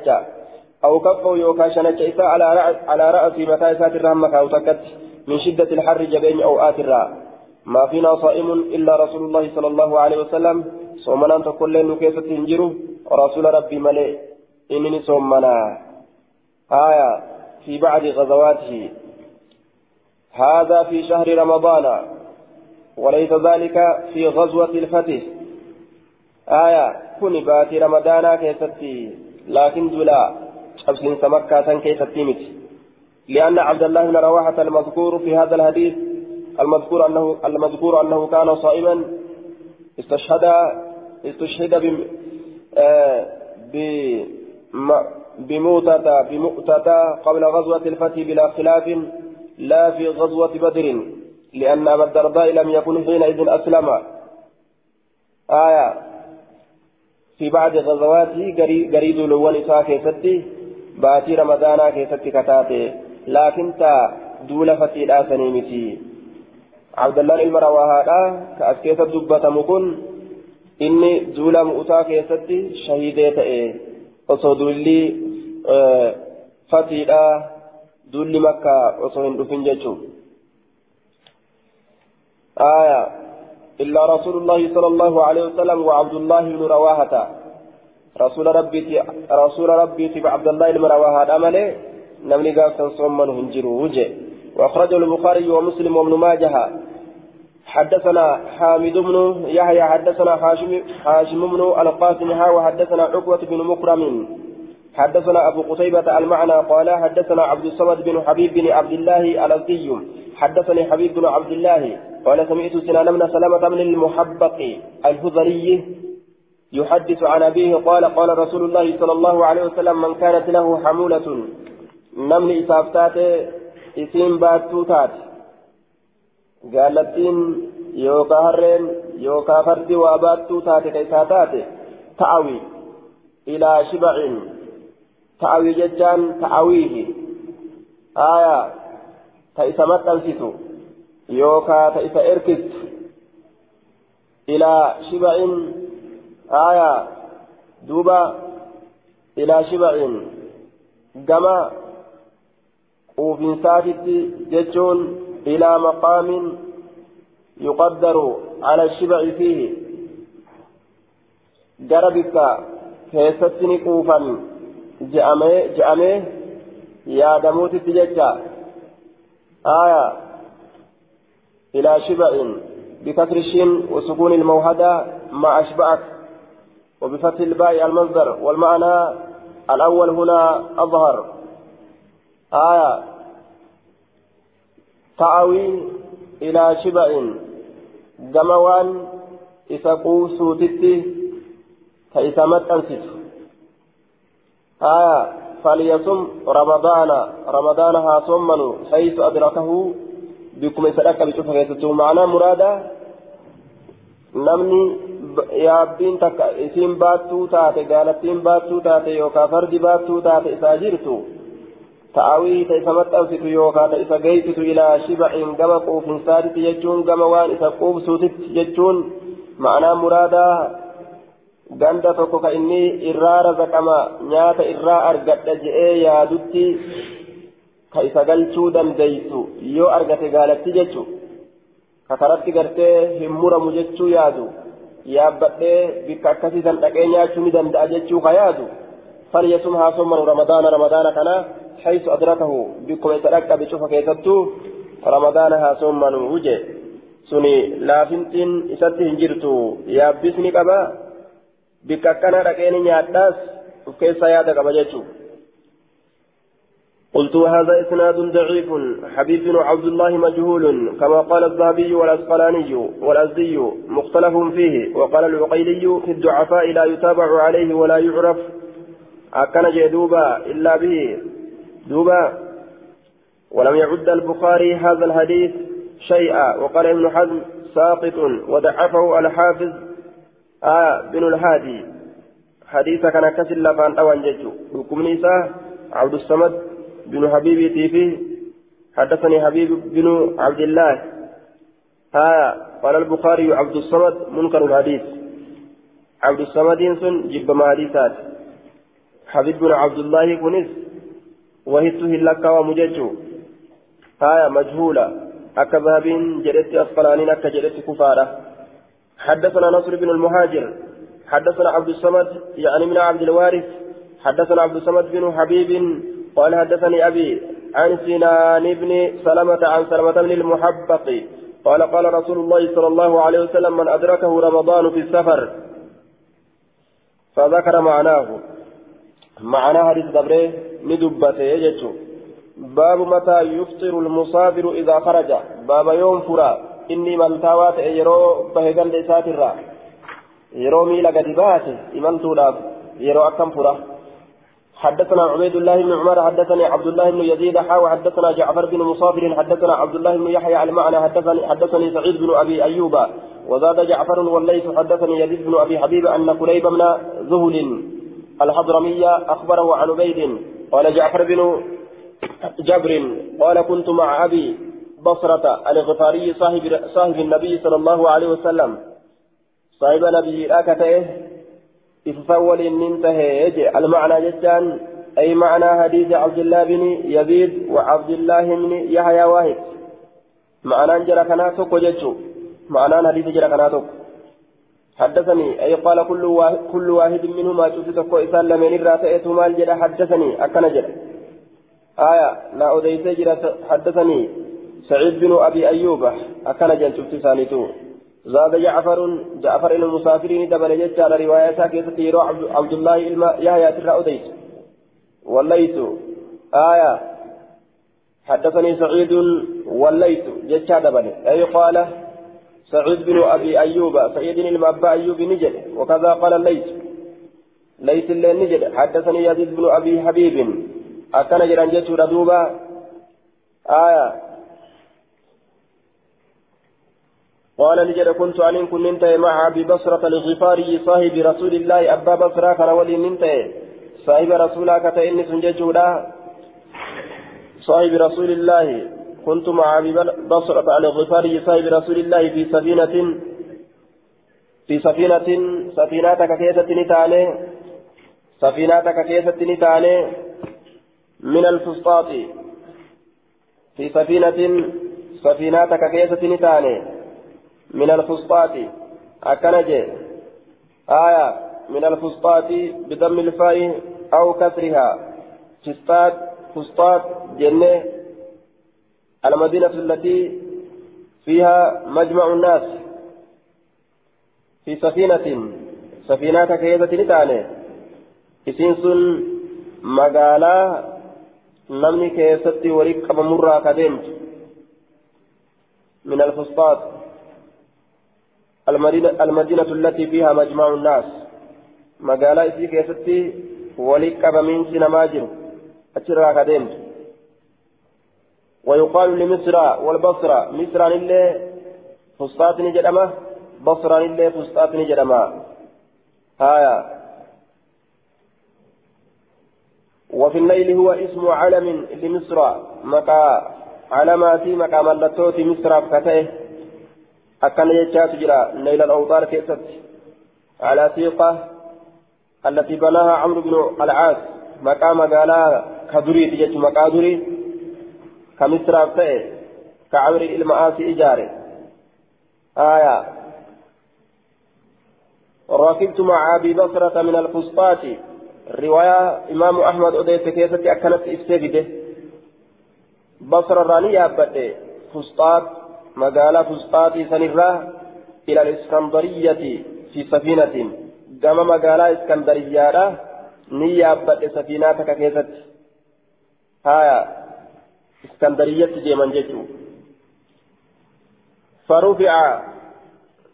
أو كفو يوكا شنك على على رأس متى إساء الره مكايو تكتي من شدة الحر جبين أو آترا ما فينا صائم إلا رسول الله صلى الله عليه وسلم. صومنا تقول كيف تنجروا ورسول ربي ملئ. إنني صومنا. آية في بعد غزواته. هذا في شهر رمضان. وليس ذلك في غزوة الفتح. آية كن باتي رمضان كيستي لكن دولا أبسن سمكة كيستي مت لأن عبد الله بن رواحة المذكور في هذا الحديث المذكور أنه المذكور أنه كان صائما استشهد استشهد آه بموتة بمؤتة قبل غزوة الفتح بلا خلاف لا في غزوة بدر لأن أبا الدرداء لم يكن حينئذ أسلم. آية في بعد غزواته قريد لون إساء كيستي باتي رمضانا كيستي كتاتي. لكن تا دولة فتيل آسني متي عبد الله المرواها كأسكيت الدبة مكن إني دولة مؤتا كيستي شهيدة إيه وصدولي آه فتيل دولي مكة وصهن دفن جيشو آية إلا رسول الله صلى الله عليه وسلم وعبد الله بن رواحة. رسول ربي رسول ربي في عبد الله بن رواحة أمله نمني قاسا صمن هنجرو وجه. وأخرجه البخاري ومسلم وابن ماجه. حدثنا حامد بن يحيى حدثنا حاشم حاشم بن القاسم ها وحدثنا عقبة بن مكرم. حدثنا أبو قتيبة المعنى قال حدثنا عبد الصمد بن حبيب بن عبد الله الأزدي. حدثني حبيب بن عبد الله. قال سمعت سنان بن سلمة بن المحبق الهذلي يحدث عن أبيه قال قال رسول الله صلى الله عليه وسلم من كانت له حمولة نمني إسافتات إسيم باتوتات قالتين يوكا هرين يوكا فردي واباتوتات كيساتات تعوي إلى شبع. ta'awii jechaan ta'awiihi aayaa ta isa yookaa ta isa erkistu ilaa shiba'in aayaa duuba ilaa shiba'in gama quufinsaatitti jechuun ilaa maqaamin yuqaddaru ala shiba'i fiihi gara bikka keessatti ni quufan je'amee yaadamuutitti jecha آية إلى شبع بكسر الشين وسكون الموحدة مع أشبعك وبفتح الباء المصدر والمعنى الأول هنا أظهر. آية تعوي إلى شبع جموان إسقو سوتتي فإسامت أنسته آية فليصم رمضان. رمضان ها صمنوا حيث أدركه بكم سلك بشوف كيستو معنى مرادة namni yaabbiin takka isiin baattuu taate gaalattiin baattuu taate yookaan fardi baattuu taate isaa jirtu ta'awii ta isa maxxansitu yookaan ta isa geessitu ilaa shiba'in gama quufinsaatitti jechuun gama waan isa quubsuutitti jechuun ma'anaa muraadaa ganda tokko ka inni irraa razaqama nyaata irraa argadha je'ee yaadutti ka isa galchuu dandeeysu yoo argate gaalatti jechu ka karatti gartee hin muramu jechuu yaadu yaabbadhee bikka akkasiisan dhaqee nyaachuu ni danda'a jechuu ka yaadu falyasum haa sommanu ramadaana ramadaana kana حيث أدركه بكم يتلقى بشوفة كيستو رمضان ها sommanu wuje suni laafintiin isatti hin jirtu yaabbisni qaba bikka akkana dhaqeeni nyaadhaas uf keessaa yaada qaba jechuudha. قلت وهذا إسناد ضعيف حبيب بن عبد الله مجهول كما قال الذهبي والأسقلاني والأزدي مختلف فيه وقال العقيلي في الضعفاء لا يتابع عليه ولا يعرف. أكن جدوبا إلا به. دوبا ولم يعد البخاري هذا الحديث شيئا وقال ابن حزم ساقط وضعفه الحافظ آه بن الهادي. حديث كان كسل لفان أوان ججو. حكم عبد الصمد بن حبيب تيفي حدثني حبيب بن عبد الله. آه قال البخاري عبد الصمد منكر الحديث. عبد الصمد سن جب ماليسات حبيب بن عبد الله كنس وهته لك ومججو. آية مجهولة أكا ذهب جدت أسقلانين أكا جدت كفارة. حدثنا نصر بن المهاجر. حدثنا عبد الصمد يعني من عبد الوارث. حدثنا عبد الصمد بن حبيب قال حدثني أبي عن سنان بن سلمة عن سلمة بن المحبق قال قال رسول الله صلى الله عليه وسلم من أدركه رمضان في السفر فذكر معناه. معنى حديث دبره ندبته يجتو. باب متى يفطر المسافر إذا خرج. باب يوم فرا. إني من تاوات يرو بهجل ساترا يرو ميلا قدبات إمن تولاب يرو أكم فرا. حدثنا عبيد الله بن عمر حدثني عبد الله بن يزيد حاوى حدثنا جعفر بن مصافر حدثنا عبد الله بن يحيى المعنى حدثني حدثني سعيد بن أبي أيوب وزاد جعفر والليث حدثني يزيد بن أبي حبيب أن كليب بن ذهل الحضرمي أخبره عن عبيد قال جعفر بن جبر قال كنت مع أبي بصرة الغفاري صاحب صاحب النبي صلى الله عليه وسلم صاحب نبي اكته إفول انتهى المعنى جدا أي معنى حديث عبد الله بن يزيد وعبد الله بن يحيى واحد معنى جرى كناتك وجدت معنى حديث جرى كناتك حدثني أي قال كل واحد, كل واحد منهما شفتك إسان لمن الراتئة مال جرى حدثني أكن جرى آية لا أديت جرى حدثني سعيد بن أبي أيوب أكن جرى شفت ثانيتو زاد جعفر جعفر المسافرين دبل جت على رواية كيست يرو عبد الله إلما يحيى ترى أديت. والليث. آية. حدثني سعيد. والليث. جتشا دبل. أي قال سعيد بن أبي أيوب سعيد أبا أيوب نجد. وكذا قال الليث. ليث اللي نجد. حدثني يزيد بن أبي حبيب. أكن جران جتشو ردوبا آية. قال نجد كنت أن كنت ننتهي مع أبي بصرة الغفاري صاحب رسول الله أبا بصرة كان ولي ننتهي. صاحب رسولك تإني سنججودا صاحب رسول الله كنت مع أبي بصرة الغفاري صاحب رسول الله في سفينة في سفينة سفينتك كيسة نتاني. سفينتك كيسة نتاني من الفسطاط. في سفينة سفينتك كيسة نتاني. من الفسطاط أكنجي آية. من الفسطاط بدم الفاء أو كسرها. فسطاط فسطاط جنة. المدينة التي فيها مجمع الناس. في سفينة. سفينة كيدة نتاني إسنس مقالا نمني كيستي وريك مرة كدمت من الفسطاط المدينة, التي فيها مجمع الناس. مقالا إسي كيستي وليك من سنماجر أترى كدمت ويقال لمصر والبصرة. مصر اللي فسطاط نجدمه بصرة اللي فسطاط نجدمه هايا. وفي الليل هو اسم علم لمصر. مكا علاماتي مكا ملتوتي مصر فكته أكن يجات جرا نيل الأوطار كيست على ثقة التي بناها عمرو بن العاص. مكا مقالا كدري تجت مكا دري كمصر فكته كعمر المآسي إجاري. آية. ركبت مع أبي بصرة من الفسطاط رواية إمام أحمد أديت كيسة أكلت إستفده بصر الراني يابد فسطاط مقالة فسطاط سنرة إلى الإسكندرية في سفينة كما مقالة إسكندرية yaabbadhe safiinaa takka keessatti haya iskandariyyatti deeman jechuu farufi'a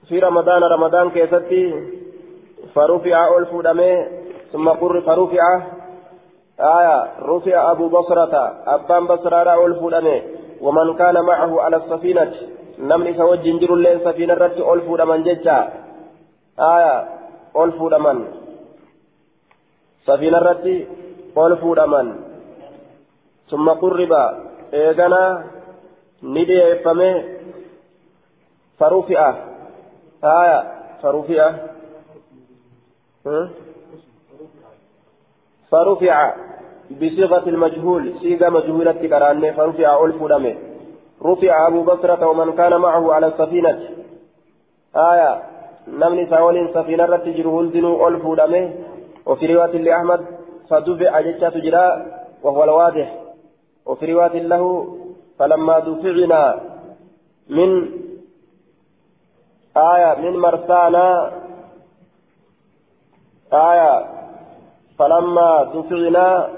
fi ramadaana ramadaan keessatti farufi'a ol fuudhamee ثم قر فرفع آية رفع أبو بصرة أبان بصرة أول فلانه ومن كان معه على السفينة نمني سوى جنجر اللين سفينة رت أول فلان ججا. آية أول فلان سفينة رت أول فلان ثم قرب إيغانا ندي إفمه فرفع آية فرفع فرفع بصيغة المجهول صيغة مجهولة كرانة فرفع ألف دمه رفع أبو بكرة ومن كان معه على السفينة. آية نمني ساول سفينة رتجر هندنو ألف دمه وفي رواية لأحمد فدفع جتة جراء وهو الواضح وفي رواية له فلما دفعنا من آية من مرسانا آية فلما دفعنا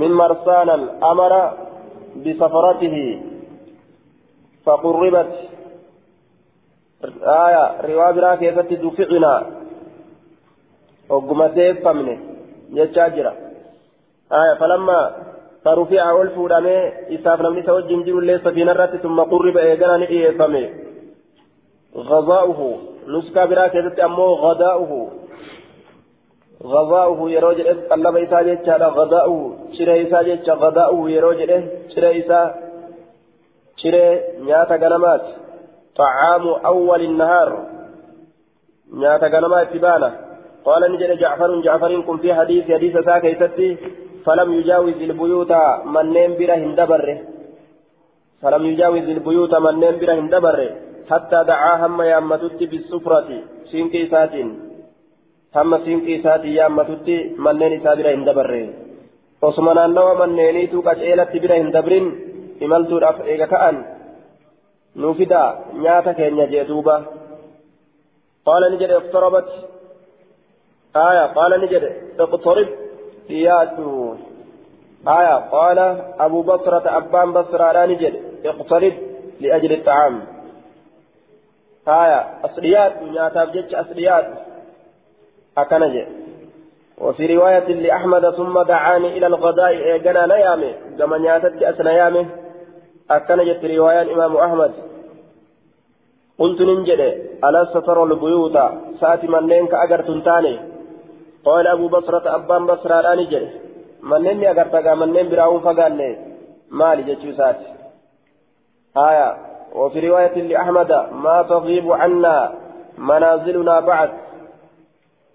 من مرسانا أمر بسفرته فقربت آية رواية برا كيست دفعنا. وقمت فمنه. يجاجرا آية فلما فرفع ألف ودمي إساف نمني توجه جير الليل سفينة رات ثم قرب إيقنا نئي فمه. غذاؤه نسكا برا كيست أمو غداؤه. غذاؤه يرو جده قلب إسا جيتشا غذاؤه شري إسا جيتشا غذاؤه يرو جده شري إسا شري نياتا غنمات. طعام أول النهار نياتا غنمات تبانا قال نجد جعفر جعفر كن في حديث حديث ساكا يستي فلم يجاوز البيوت من نيم بره هندبره فلم يجاوز البيوت من نيم بره هندبره حتى دعا هم يامتت بالسفرة سينكي ساتين. hamma siinqii isaatii yaammatutti manneen isaa bira hin dabarre osuma naannawa manneeniitu qaceelatti bira hin dabrin imaltuudhaaf eega ka'an nuufida nyaata keenya jee duuba qaala ni jedhe iqtarabat آية قال نجد اقترب ياتو آية قال أبو بصرة أبان بصرة لا نجد اقترب لأجل الطعام آية أصليات نياتاب جتش أصليات أكنجد وفي رواية لأحمد ثم دعاني إلى الغداء إيقنا نيامي. كما نياتت أسنيامي أكنجد رواية إمام أحمد. قلت ننجد ألا سترى البيوت؟ سأتي منين كأجرت تاني. قال أبو بصرة أبان بصرة لا نجد. منين أجرت منين براون فقالني مالي جتشو ساتي آية. وفي رواية لأحمد ما تغيب عنا منازلنا بعد.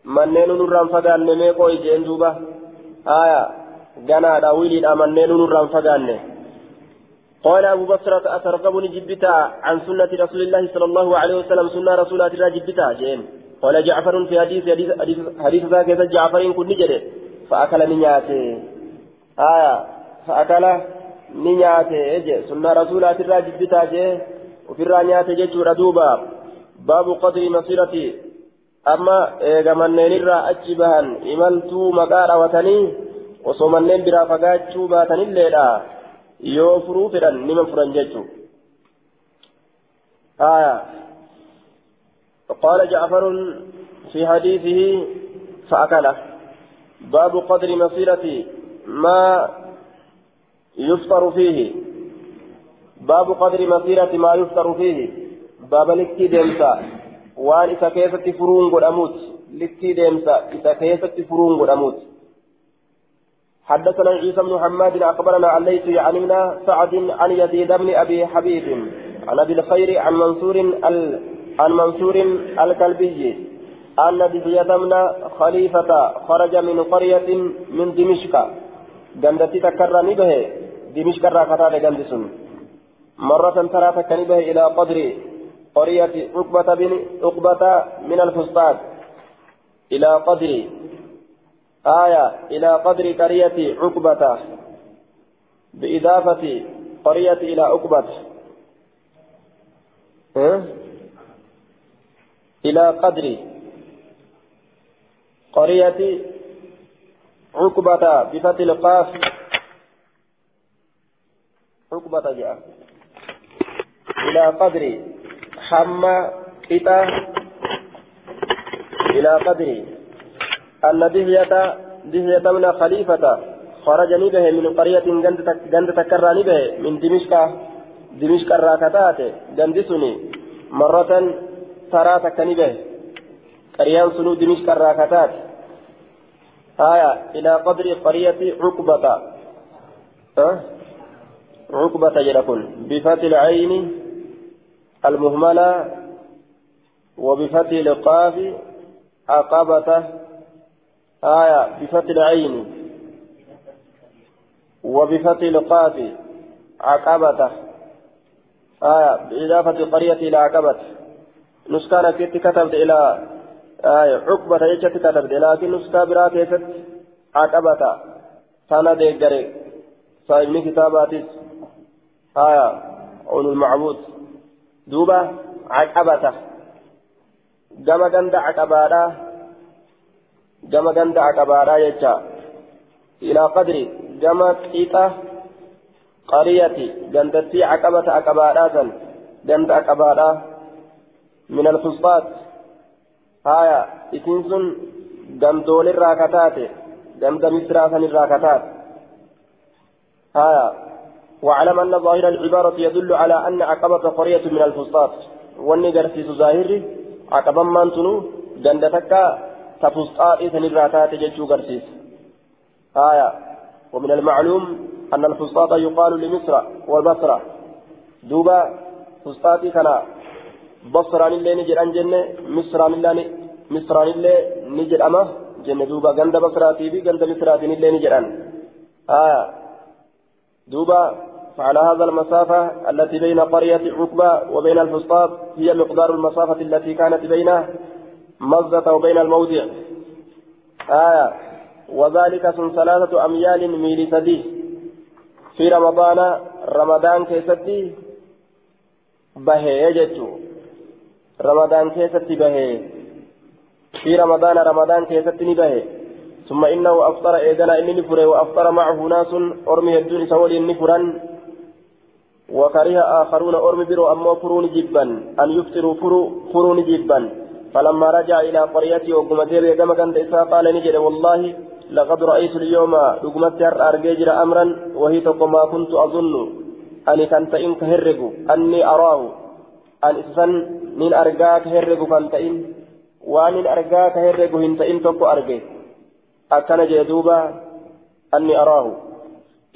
منين نران فقالني ميقو إجين دوبا آية جنادا ويلي منين نران فقالني قال أبو بصرة أترغبني جبتا عن سنة رسول الله صلى الله عليه وسلم سنة رسول الله جبتا جين قال جعفر في حديث حديث ذاك جعفر كن نجري فأكل نياته آية فأكل نياته سنة رسول الله جبتا جي وفي الرانيات جيتشور دوبا باب قدر مسيرة أما إيغمنين الرا أجبها إملتو مقار وتني وصومنين برا فقاتشو باتن الليلة yoo furuu fedhan nima furan jechuun. آية قال جعفر في حديثه فأكله باب قدر مصيرة ما يفطر فيه باب قدر مسيرة ما يفطر فيه باب لكي كيست فرون قد أموت لكي ديمسا إذا كيست فرون قد أموت حدثنا عيسى بن محمد أخبرنا عن ليث عن ابن سعد عن يزيد بن أبي حبيب عن أبي الخير عن منصور ال... عن منصور الكلبي أن دحية بن خليفة خرج من قرية من دمشق. جندتي تكرر به دمشق راكتا جندسون مرة ترى تكني به إلى قدر. قرية عقبة بن عقبة من الفسطاط إلى قدر. آية إلى قدر قرية عقبة. بإضافة قرية إلى عقبة. إلى قدر. قرية عقبة بفتح القاف. عقبة جاء. إلى قدر. حمى إتا إلى قدر أن دهية دهية من خليفة خرج به من قرية جند تكرر به من دمشق. دمشق الراكتات جند سني مرة ترى تكني به قريان سنو دمشق الراكتات آية إلى قدر قرية عقبة. أه؟ عقبة جلكن. بفتح العين المهملة وبفتح القاف عقبة آية بفتح العين وبفتح القاف عقبة آية بإضافة القرية إلى عقبة. نسكان كيت كتبت إلى آية عقبة يجت كتبت لكن نسكا برا كيست عقبة. سنة ديجري صاحبني كتاباتي آية عون المعبود. دوبة عقبة جمع جند عقبة gama ganda aqabaadhaa jecha ilaa qadri gama qixa qariyati gandattii aqabata aqabaadhaa san ganda aqabaadhaa min alfusfaat haya isin sun gandoolirraa kataate ganda misraa sanirraa kataate haya واعلم أن ظاهر العبارة يدل على أن عقبة قرية من الفسطاط. وأني قرسيس ظاهري عقبا من تنو جندتك تفسطاء سنراتات ججو قرسيس آية. ومن المعلوم أن الفسطاط يقال لمصر والبصرة. دوبا فسطاطي كان بصران اللي نجر أن جنة مصران اللي مصران اللي نجر أما جنة. دوبا غند بصراتي بي غند مصراتي اللي نجر أن آية. دوبا فعلى هذا المسافة التي بين قرية عقبة وبين الفسطاط هي مقدار المسافة التي كانت بين مزة وبين الموضع. آية وذلك سن ثلاثة أميال ميل سدي. في رمضان رمضان كيستي بهي يجتو رمضان كيستي بهي. في رمضان رمضان كيست نبه ثم إنه أفطر إيدنا إني نفره وأفطر معه ناس أرمي الدون سولي نفرا وكره آخرون أرمي برو أما فرون جبا أن يفطروا فرون جبا فلما رجع إلى قريته وقمت كما كان قال نجد والله لقد رأيت اليوم رقمت أرججر أمرا وهي ما كنت أظن. أني كنت إن كهرق أني أراه. أن إسسن من أرجاك هرق كنت إن. وأن أرجاك هرق هنت إن تكو أرجي أكن جدوبا أني أراه.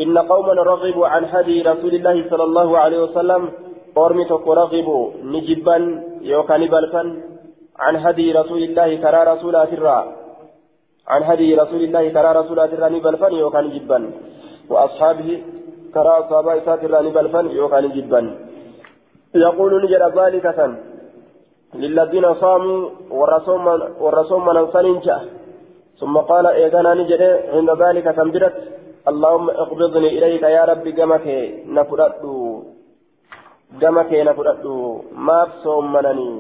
إن قوما رغبوا عن هدي رسول الله صلى الله عليه وسلم أرمي تكو رغبوا نجبا يوكاني بلفا عن هدي رسول الله ترى رسولات الرّ عن هدي رسول الله ترى رسول الله بلفن يوكان جبا. وأصحابه ترى أصحاب الله بلفن يوكان جبا. يقول نجد ذلك للذين صاموا والرسول من أنصننجا ثم قال إيقانا نجد عند ذلك تنبرت اللهم اقبضني إليك يا ربي قمك نفرد قمك نفرد ما بصوم منني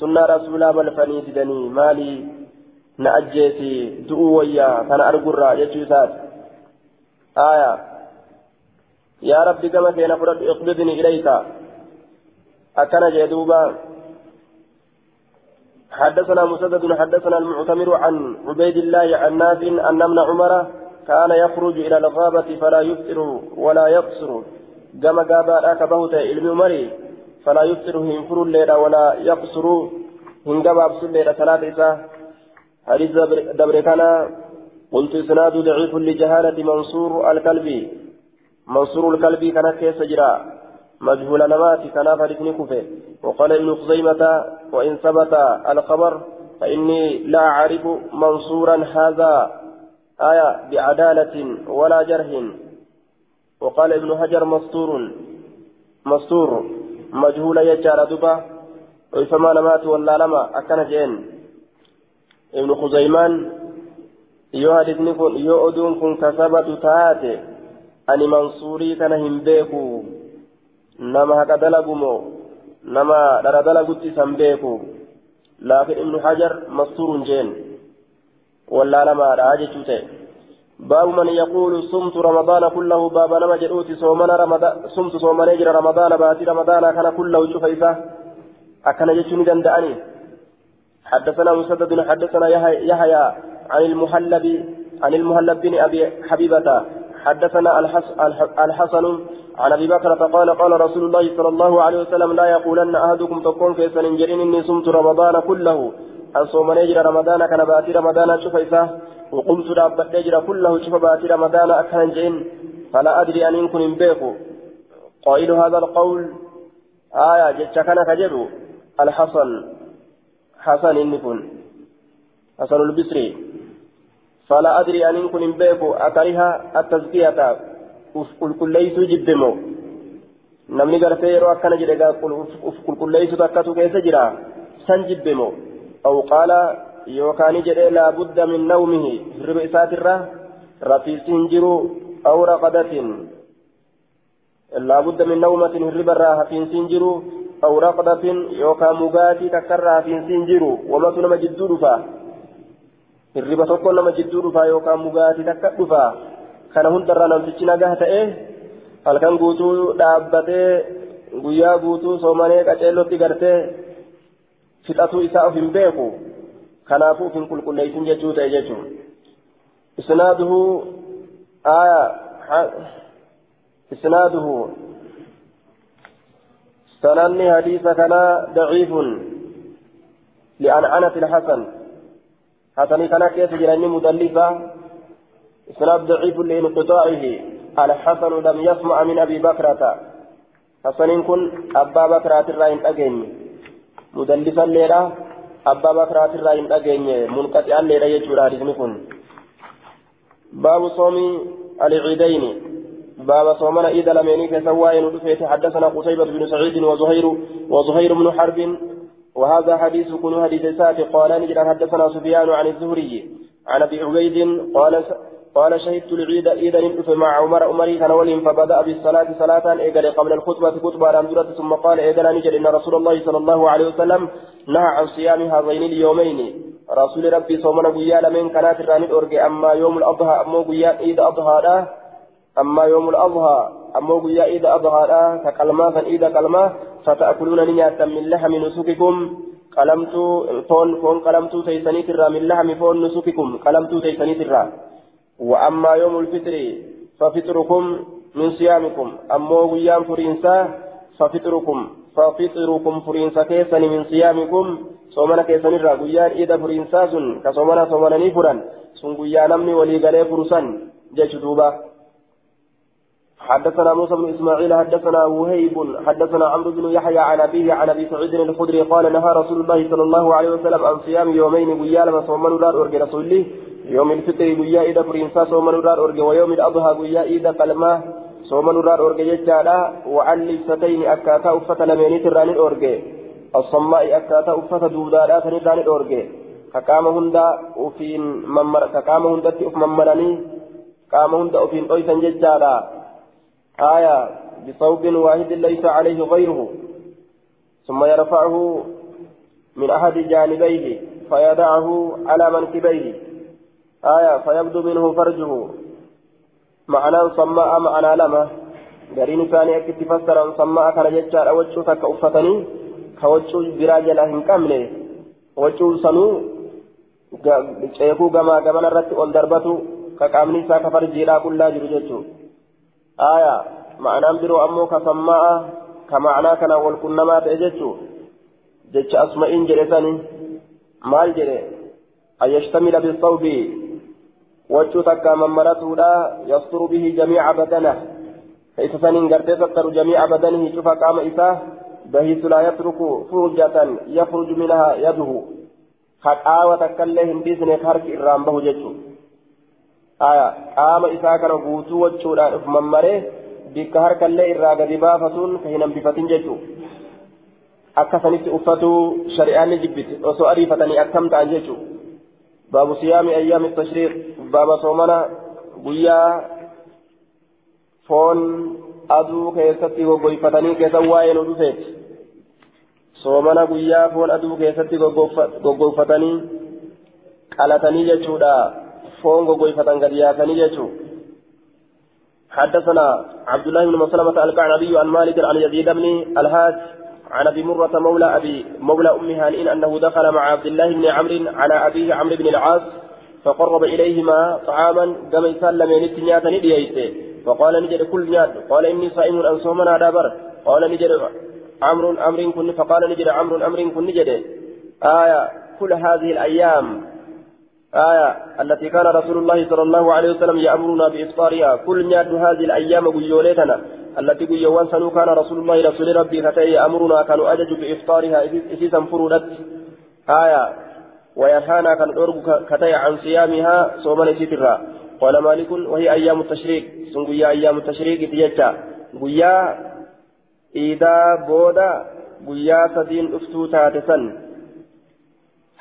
سنة رسول الله بلفني ددني مالي kana argurraa jechuu isaati aya yaa rabbi gama keena fudhadhu iqbidni ilayka. Akkana jee duuba. حدثنا مسدد حدثنا المعتمر عن عبيد الله عن نافع أن ابن عمر كان يخرج إلى الغابة فلا يفطر ولا يقصر. كما قابا أكبهت علم مري فلا يفطر هنفر الليلة ولا يقصر. هنقبا بسل الليلة ثلاثة حديث دبر قلت إسناد ضعيف لجهالة منصور الكلبي. منصور الكلبي كان كيس جرا. مجهول نمات كان فريقني كفه وقال ابن خزيمة وإن ثبت الخبر فإني لا أعرف منصورا هذا. آية بعدالة ولا جرح وقال ابن حجر مستور مستور مجهول يجار دبا وفما نمات ولا لما أكن جين ابن خزيمان yoo hadisni kun yoo oduun kun kasabatu taate ani mansuurii kana hin beeku nama haqa dalagumoo nama dhara dalagutti isan beeku jechuu ta'e. باب من يقول صمت رمضان كله باب نما جدوتي صومنا رمضان صمت صومنا جرى رمضان باتي رمضان كان كله شوف إذا أكن جتوني دندأني حدثنا مسدد حدثنا يحيى عن المهلب عن المهلب بن ابي حبيبه حدثنا الحسن عن ابي بكر قال قال رسول الله صلى الله عليه وسلم لا يقولن احدكم تكون كيسا جرين اني صمت رمضان كله ان صوم نجر رمضان كان باتي رمضان شوف وقمت دابت نجر كله شوف باتي رمضان اكن جين فلا أدري أن يكون بيكو قائل هذا القول. آية جتش كان كجدو. الحسن. حسن إني كن. حسن البصري. فلا أدري أن كن بيكو أكره التزكية. ليس جدمو. namni gartee yeroo akkana jedhe uf qulqulleessu takkatu keessa jira san jibbemoo aw qaala yookaan jedhee laabudda min nawmihi hirriba isaatirra rafiisi hin jiru aw raqadatin laabudda min nawmatin hirribarraa hafiinsi hin jiru أو رقدة يوكا مغاتي تكرى في سنجرو وما نما جدو دفا الربا تكو نما جدو دفا يوكا مغاتي تكرى دفا كان هندرا نمتشي نغاه تأيه halkan guutuu dhaabbatee guyyaa guutuu soomanee qaceellotti gartee fixatuu isaa of hin beeku. Kanaafuu of hin qulqulleessin jechuu ta'e jechuun. Isnaaduhu aya isnaaduhu. سنني حديث كان ضعيف لأنعنة الحسن حسن كان كيف جراني مدلفة إسناد ضعيف لانقطاعه الحسن لم يسمع من أبي بكرة حسن كن أبا بكرة الرأي أجيني مدلفا ليرة أبا بكرة الرأي أجيني منقطعا ليرة يجور حديث كن باب صوم العيدين باب صومنا إذا لم ينك سواء ندفت حدثنا قتيبة بن سعيد وزهير وزهير بن حرب وهذا حديث كن حديث سات قال نجد حدثنا سفيان عن الزهري عن أبي عبيد قال قال شهدت العيد إذا ندف مع عمر عمري كان ولي فبدأ بالصلاة صلاة إيجل قبل الخطبة خطبة رمزرة ثم قال إذا نجد إن رسول الله صلى الله عليه وسلم نهى عن صيام هذين اليومين. رسول ربي صومنا قيا لمن كانت الراني أورجي أما يوم الأضحى أما قيا عيد أضحى أما يوم الأضحى أما قيا عيد أضحى ككلمة فإذا كلمة فتأكلون نياتا من لحم نسككم. قلمتو فون فون قلمتو تيسني ترى من لحم فون نسككم. قلمتو تيسني ترى وأما يوم الفطر ففطركم من صيامكم. أما قيام فرينسا ففطركم. ففطركم فرينسا كيسن من صيامكم. صومنا كيسن الرا إذا فرينسا سن. كصومنا صومنا نفرا سن قيان أمني ولي قلي فرسان جيش دوبا. حدثنا موسى بن إسماعيل حدثنا وهيب حدثنا عمرو بن يحيى عن أبيه عن أبي سعيد الخدري قال نهى رسول الله صلى الله عليه وسلم عن صيام يومين قيا لما صومنا دار اورجي رسول الله يوم الفطر قيا إذا فرينسا صومنا دار اورجي ويوم الأضحى قيا إذا قلمه صومنا دار اورجي جالا وعن لبستين أكاتا افتا لميني تراني اورجي الصماء أكاتا افتا دودا تراني اورجي كقام هندا وفين ممر كقام هندا في ممرني قام هندا وفين قيسا جالا آية بصوب واحد ليس عليه غيره ثم يرفعه من أحد جانبيه فيدعه على منكبيه. آية فيبدو منه فرجه. معنى صماء معنى لما؟ قرين ثاني أكت فسر صماء كان ججار أوجه تك أفتني كوجه براجل أهن كامله وجه سنو gamaa gamana irratti ol darbatu ka qaamni isaa ka farjiidhaa qullaa jiru jechuudha آية معنى برو أمو كسماء كمعنى كان والكنما تأججو جج أسمائين جلساني مال جري. أن يشتمل بالصوب. وجو تكا ممرته لا يستر به جميع بدنه. فإذا سنين قرتي ستر جميع بدنه شوف قام إساه بحيث لا يترك فرجة يخرج منها يده. خطاوة كلهم بإذن خارج إرام به ججو qaama isaa kana guutuu wachuudhaan uf mammaree bikka harkallee irraa gadi baafatuun ka hin hambifatin jechuudha. akka sanitti uffatuu shari'aan ni jibbiti osoo ariifatanii akkam ta'an jechuudha. baabu siyaami ayyaami tashriiq baaba soomana guyyaa foon aduu keessatti goggoyfatanii keessan waa'ee nu dhufeeti. soomana guyyaa foon aduu keessatti goggoyfatanii qalatanii jechuudha. فون غويفتان قد ياتني يجو حدثنا عبد الله بن مسلمة الكعنبي عن مالك عن يزيد بن الهاج عن ابي مرة مولى ابي مولى ام هانئ انه دخل مع عبد الله بن عمرو على ابيه عمرو بن العاص فقرب اليهما طعاما كما يسلم ينتنيات نديته فقال نجد كل نيات قال اني صائم ان صومنا دابر قال نجد عمرو أمر كن فقال نجد عمرو أمر كن نجد آية كل هذه الأيام آية التي كان رسول الله صلى الله عليه وسلم يأمرنا بإفطارها. كل نياد هذه الأيام قيولتنا التي قيوان سنو كان رسول الله رسول ربي فتي يأمرنا كانوا أجج بإفطارها إسيسا فرودت آية وينهانا كان أرغب كتي عن صيامها صوما سترا قال مالك وهي أيام التشريق. سن قيا أيام التشريق تيجا قيا إذا بودا قيا سدين أفتوتا تسن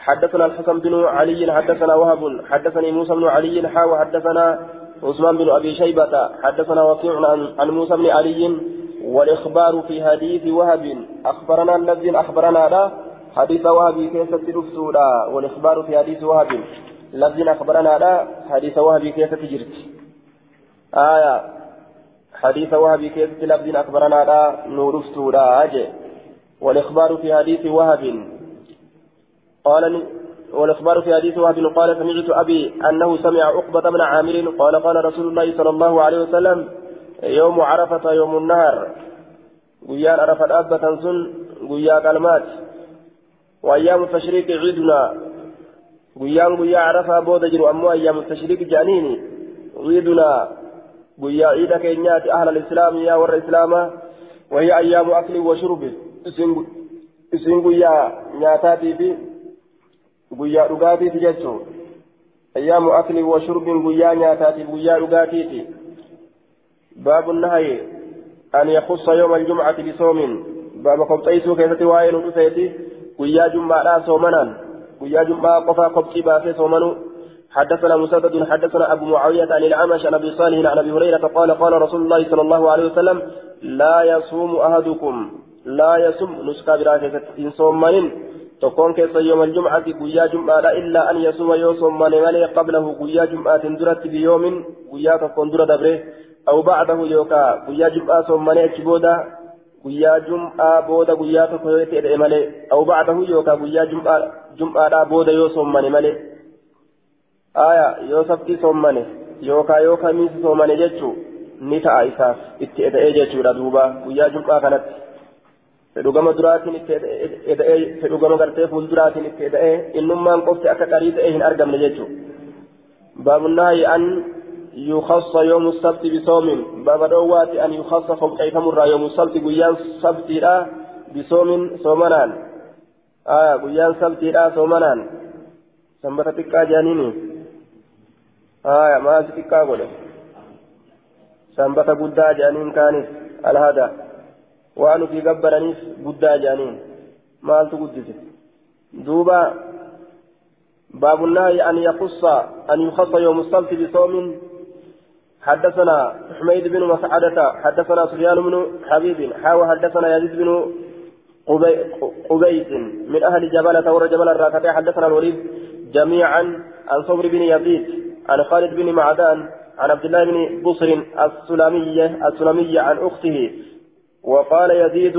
حدثنا الحسن بن علي حدثنا وهب حدثني موسى بن علي حا وحدثنا عثمان بن أبي شيبة حدثنا وكيع عن موسى بن علي والإخبار في حديث وهب أخبرنا الذين أخبرنا لا حديث وهب كيف تلفسولا والإخبار في حديث وهب الذين أخبرنا لا حديث وهب كيف تجرت آية حديث وهب كيف الذين أخبرنا لا نورفسولا أجي والإخبار في حديث وهب قال والإخبار في حديث وهب قال سمعت أبي أنه سمع عقبة بن عامر قال قال رسول الله صلى الله عليه وسلم يوم عرفة يوم النهر. قيان عرفة أبة سن قيا كلمات. وأيام التشريك عيدنا. قيان قيا عرفة بود جرو أمو أيام التشريك جانيني. عيدنا. قيا عيد كينيات أهل الإسلام يا ور الإسلام وهي أيام أكل وشرب. اسم قيا نياتاتي dhugaatiiti jechuun ayyaamu akli wa shurbin guyyaa nyaataatiif guyyaa dhugaatiiti baabu nahayi an yakussa yooma aljumcati bisoomin baaba kobxaysuu keessatti waa'ee nu dhufeeti guyyaa jummaadhaa soomanaan guyyaa jummaa qofaa kobxii baasee soomanuu حدثنا مسدد حدثنا ابو معاويه عن الاعمش عن ابي صالح عن ابي هريره قال قال رسول الله صلى الله عليه وسلم لا يصوم احدكم لا يصوم نسكا براكه ان صومين تكون كيس يوم الجمعة قيا جمعة إلا أن يصوم يوصم من ملي قبله قيا جمعة درت بيوم قيا تكون درة دبره أو بعده يوكا قيا جمعة صوم من أكبودا قيا جمعة بودا قيا تكون تدعي ملي أو بعده يوكا قيا جمعة جمعة بودا يوصم من ملي آية يوسفتي صوم من يوكا يوكا ميس صوم من جتشو isaaf itti eda'ee jechuudha duuba guyyaa jum'aa kanatti. Fedhugama duraatiin itti eda'ee fedhugama gartee fuulduraatiin itti eda'ee innummaan qofti akka qarii ta'ee hin argamne jechuudha baabunaayi an يخص يوم السبت بصوم باب دوات أن يخص فوق مرة يوم السبت قيان سبت لا بصوم صومنان آه قيان سبت لا صومنان سنبتتك جانيني آه ما تتكا قوله sanbata guddaa jedhaniin kaanis alhada waan ufii gabbaraniif guddaa jedhaniin maaltu guddise? Duuba باب النهي أن يخص أن يخص يوم السبت بصوم حدثنا حميد بن مسعدة حدثنا سفيان بن حبيب حاوى حدثنا يزيد بن قبيس من أهل جبلة ور جبل الراكتة حدثنا الوليد جميعا عن صبر بن يزيد عن خالد بن معدان عن عبد الله بن بصر السلمية السلمية عن أخته وقال يزيد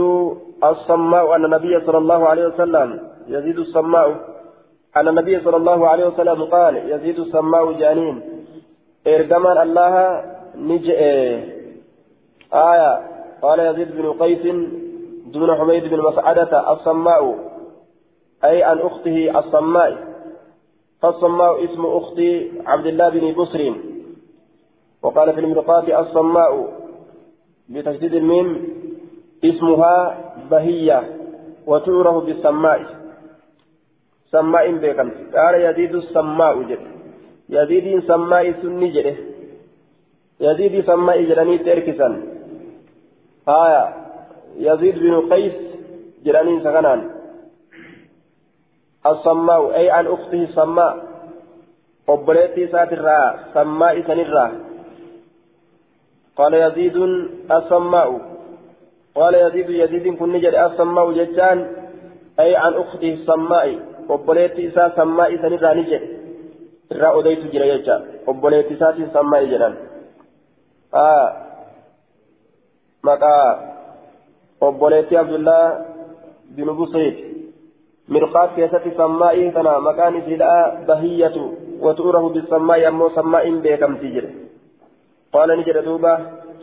الصماء أن النبي صلى الله عليه وسلم يزيد الصماء أن النبي صلى الله عليه وسلم قال يزيد الصماء جانين إرجمان الله نجئ آية قال يزيد بن قيس دون حميد بن مسعدة الصماء أي عن أخته الصماء. فالصماء اسم أختي عبد الله بن بصر. وقال في المرقاة الصماء بتشديد الميم اسمها بهية وتعرف بالسماء. سماء بكم. قال يزيد السماء جد. يزيد سماء سني يزيد سماء جراني تركسا آية. يزيد بن قيس جراني سغنان. السماء أي عن أخته السماء. obboleettii isaatirraa sammaa isanirraa قال يزيد السماء. قال يزيد يزيد كن نجد السماء ججان أي عن أخته السماء وبليت إساء سماء سنرى نجد irraa odeytu jira jecha obboleetti isaatiin sammaa'e jedhan maqaa obboleetti abdullaa binu busriit mirqaat keessatti sammaa'ii kana maqaan isiidhaa bahiyyatu watu'urahu bisammaa'ii ammoo sammaa'in beekamtii jedhe قال نجد دوبا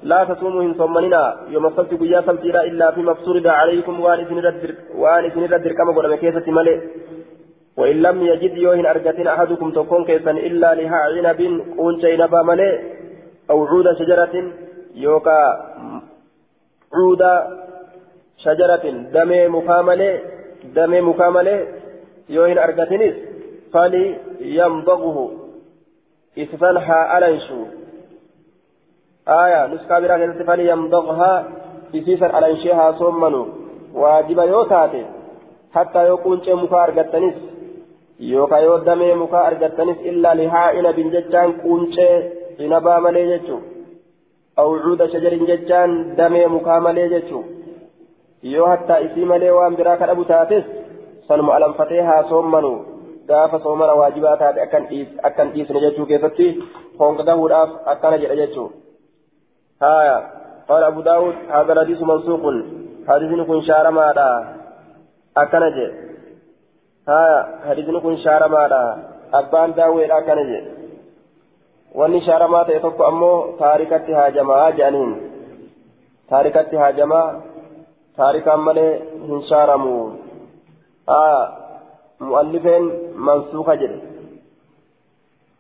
لا تصوموا إن صمننا. يوم السبت قيا سبتنا إلا فيما افترض عليكم وأن إذن ردر كما قلنا كيسة ملئ. وإن لم يجد يوهن أرجتين أحدكم تكون كيسا إلا لها عنب قنشي نبا ملئ. أو عود شجرة يوكا عود شجرة دمي مكاملة دمي مكاملة يوهن أرجتينيس. فليمضغه إسفنها ألنشو. آية نسكا برا كذلك فليمضغها بسيسا على إنشيها صمنوا واجبا يوتاتي حتى يكون مكا أرغتنس يوكا يودمي مكا أرغتنس إلا لهائن بن ججان كونشي إنبا ملي ججو أو عود شجر ججان دمي yoo hatta isii malee waan biraa kan dhabu taates sanuma alanfatee haa soommanu gaafa soomana waajibaa taate akkan dhiisne jechuu keessatti honga gahuudhaaf akkana jedha jechuu هايا قال أبو داود هذا الحديث منسوق حديث كن شارما دا. أكنج هايا حديث كن شارما دا. أبان داوود أكنج واني شارما تيتوك أمو تاركتي هاجما جانين. تاركتي هاجما تارك أمالي هن شارمو. آه مؤلفين منسوخة جري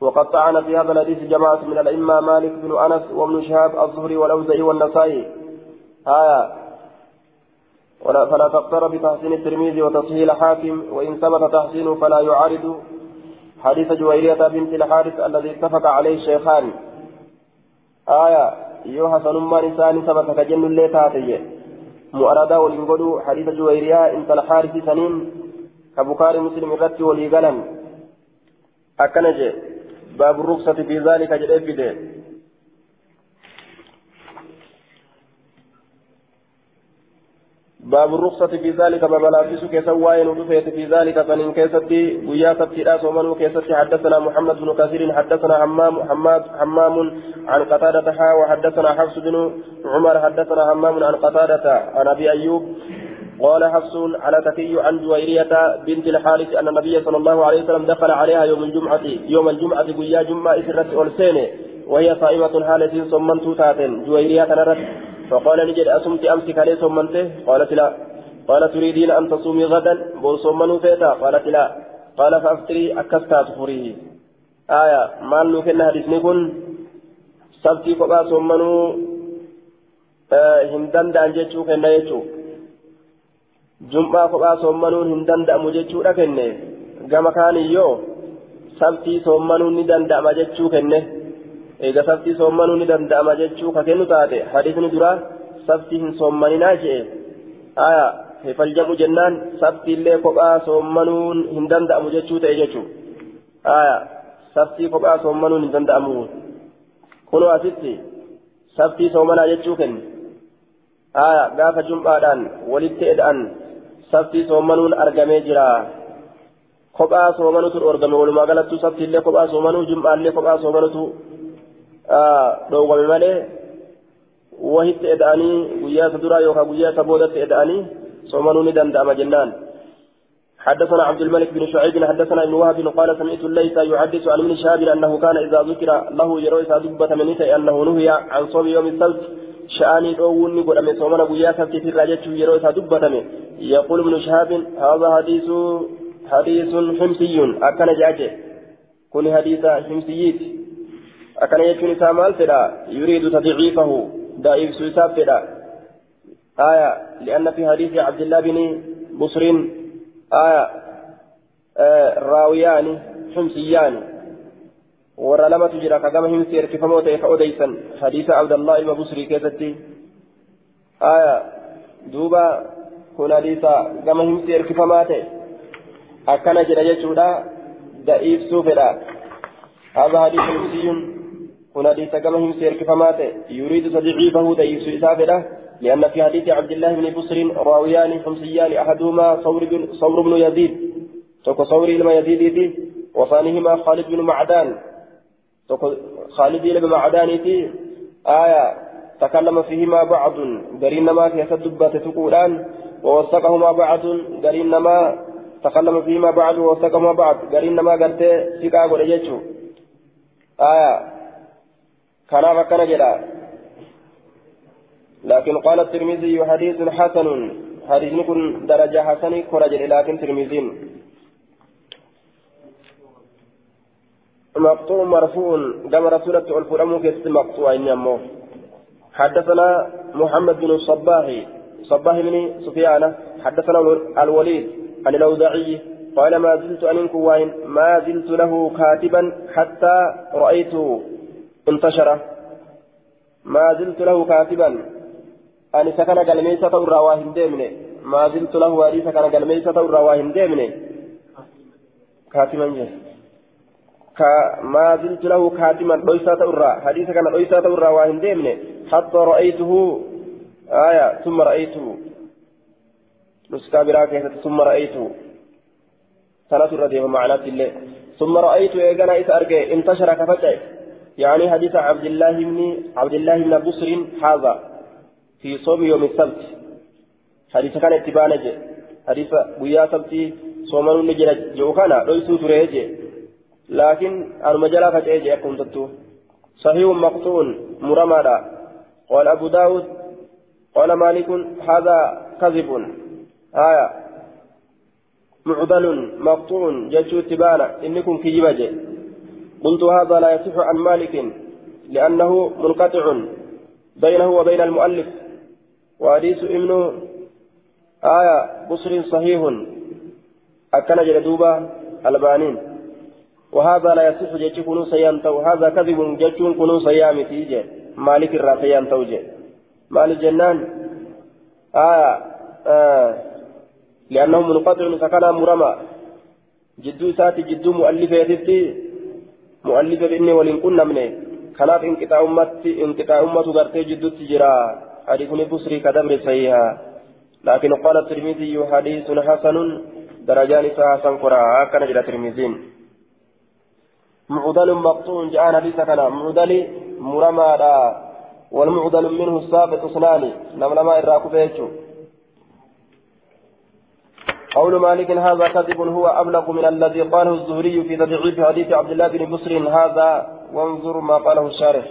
وقد طعن في هذا الحديث جماعة من الأئمة مالك بن أنس وابن شهاب الزهري والأوزعي والنسائي. آية. فلا تقتر بتحسين الترمذي وتصحيح الحاكم وإن ثبت تحسينه فلا يعارض. حديث جويرية بنت الحارث الذي اتفق عليه الشيخان. آية. يو حسن ما نسان ثبت كجن اللي تاتي. مؤردا حديث جويرية انت الحارث سنين. كبكار مسلم الرد وليقلم أكنجي. باب الرخصة في ذلك جريفده باب الرخصة في ذلك باب لافس كسواين ودفيت في ذلك فإن كيستي ويا سبتي ومن كيستي حدثنا محمد بن كثير حدثنا حمام حماد حمام عن قتادة حا وحدثنا حفص بن عمر حدثنا حمام عن قتادة عن أبي أيوب. قال حفص على تكي عن جويرية بنت الحارث أن النبي صلى الله عليه وسلم دخل عليها يوم الجمعة يوم الجمعة ويا جمعة إسرة أولسين وهي صائمة حالة صمنت تاتن جويرية نرت فقال نجد أسمت أمسك عليه صمنته قالت لا. قال تريدين أن تصومي غدا؟ بول صمنوا فيتا؟ قالت لا. قال فأفطري أكستا تفريه آية مال نوكن حديثني كن سبتي قبا صمنوا آه هندن دان جيتشو كن يجو jum'aa kophaa soommanuun hin danda'amu jechuudha kenne. Gama kaaniyyoo sabtii soommanuun ni danda'ama jechuu kenne. Eega sabtii soommanuun ni danda'ama jechuu ka kennu taate. Hadisni duraa sabtii hin soommaninaa jee. Aya faljamu jennaan sabtiillee kophaa soommanuun hin danda'amu jechuu ta'e jechuu aya sabtii kophaa soommanuun hin danda'amu kunoo asitti sabtii soomanaa jechuu kenne aya gaafa jum'aadhaan walitti eda'an sabtii soomanuun argamee jira kophaa soomanutu argame walumaa galattu sabtiillee kophaa soomanuu jum'aallee kophaa soomanutu dhoowwame malee wahitti eda'anii guyyaa isa duraa yookaan guyyaa isa boodatti eda'anii soomanuu ni danda'ama jennaan حدثنا عبد الملك بن شعيب حدثنا ابن وهب قال سمعت ليس يحدث عن ابن شهاب انه كان اذا ذكر له يروي دبة من انه نهي عن صوم يوم السبت شأني دووني قد أمي صومنا قويا سبتي في الراجة يروي دبة يقول ابن شهاب هذا حديث حديث حمصي. أكن جاجي كن حديث حمصيت أكن يكون سامال فلا يريد تضعيفه. دائف سوساب فلا آية لأن في حديث عبد الله بن بصر. آية آه راويان حمصيان. Jira ka gama himsi erkifamoo ta'e ka odeysan hadiisa abdallah ilma busrii keessatti aya duuba kun hadiisa gama himsi erkifamaa ta'e akkana jedha jechuudha da'iifsuu fedha هذا حديث همسي kun حديث كما هم سير كفمات يريد تضعيفه دعيف إسافة لأن في حديث عبد الله بن بصر راويان خمسيان أحدهما صور بن صور بن يزيد تكو صور لما يزيد وثانيهما خالد بن معدان خالد بن معدانيتي آية تكلم فيهما بعض قرين ما في سدبة تقولان ووثقهما بعض قرين ما تكلم فيهما بعض ووثقهما بعض قرين ما قلت سكا قول جيتشو آية كان فكان جدا لكن قال الترمذي حديث حسن حديث درجة حسن كرجل لكن ترمذي مقطوع مرفوع كما رسولة الفرم كيست مقطوع إنما حدثنا محمد بن الصباح صباح بن سفيان. حدثنا الوليد عن الأوزاعي. قال ما زلت أنك وين ما زلت له كاتبا حتى رأيته انتشر. ما زلت له كاتبا. أن سكن قلميسة الرواهن ديمني. ما زلت له أن سكن قلميسة الرواهن ديمني. كاتبا جه ما زلت له كاتما ليسا تورا حديث كان ليسا تورا واهن ديمني حتى رأيته آية ثم رأيته نسكا براكة ثم رأيته ثلاث رديم معنات الله ثم رأيت إيقنا إذا أرجع انتشر كفتح يعني حديث عبد الله بن عبد الله بن بصر هذا في صوم يوم السبت حديث كان اتبانج حديث ويا سبتي صومن نجر جوكانا ليسو تريجي لكن المجلة فتيجي أكون تتو صحيح مقطون مرمدا قال أبو داود قال مالك هذا كذب. آية. معضل مقطوع جتشو تبانا إنكم كجبجة قلت هذا لا يصح عن مالك لأنه منقطع بينه وبين المؤلف. وحديث ابن آية بصر صحيح. أكن جلدوبة البانين وهذا لا يصح جتش كنو سيانتو هذا كذب جتشون كنو سيامي تيجي مالك الرا سيانتو جي. مال الجنان آية آه. لأنه منقطع سكن مرمى جدو ساتي جدو مؤلفة يتفتي. مؤلفة بإني ولن كنا منه كانت انقطاع أمتي انقطاع أمته غرتي جدو تجرا. حديثني بصري كدبر سيها لكن قال الترمذي حديث حسن. درجان حسن قرأ كان إلى الترمذين معضل مقطوع جاء حديث كان معضل مرمى والمعضل منه الساقط اثنان. نملما إراك بيتشو قول مالك هذا كذب هو أبلغ من الذي قاله الزهري في تضعيف حديث عبد الله بن بصر. هذا وانظر ما قاله الشارح.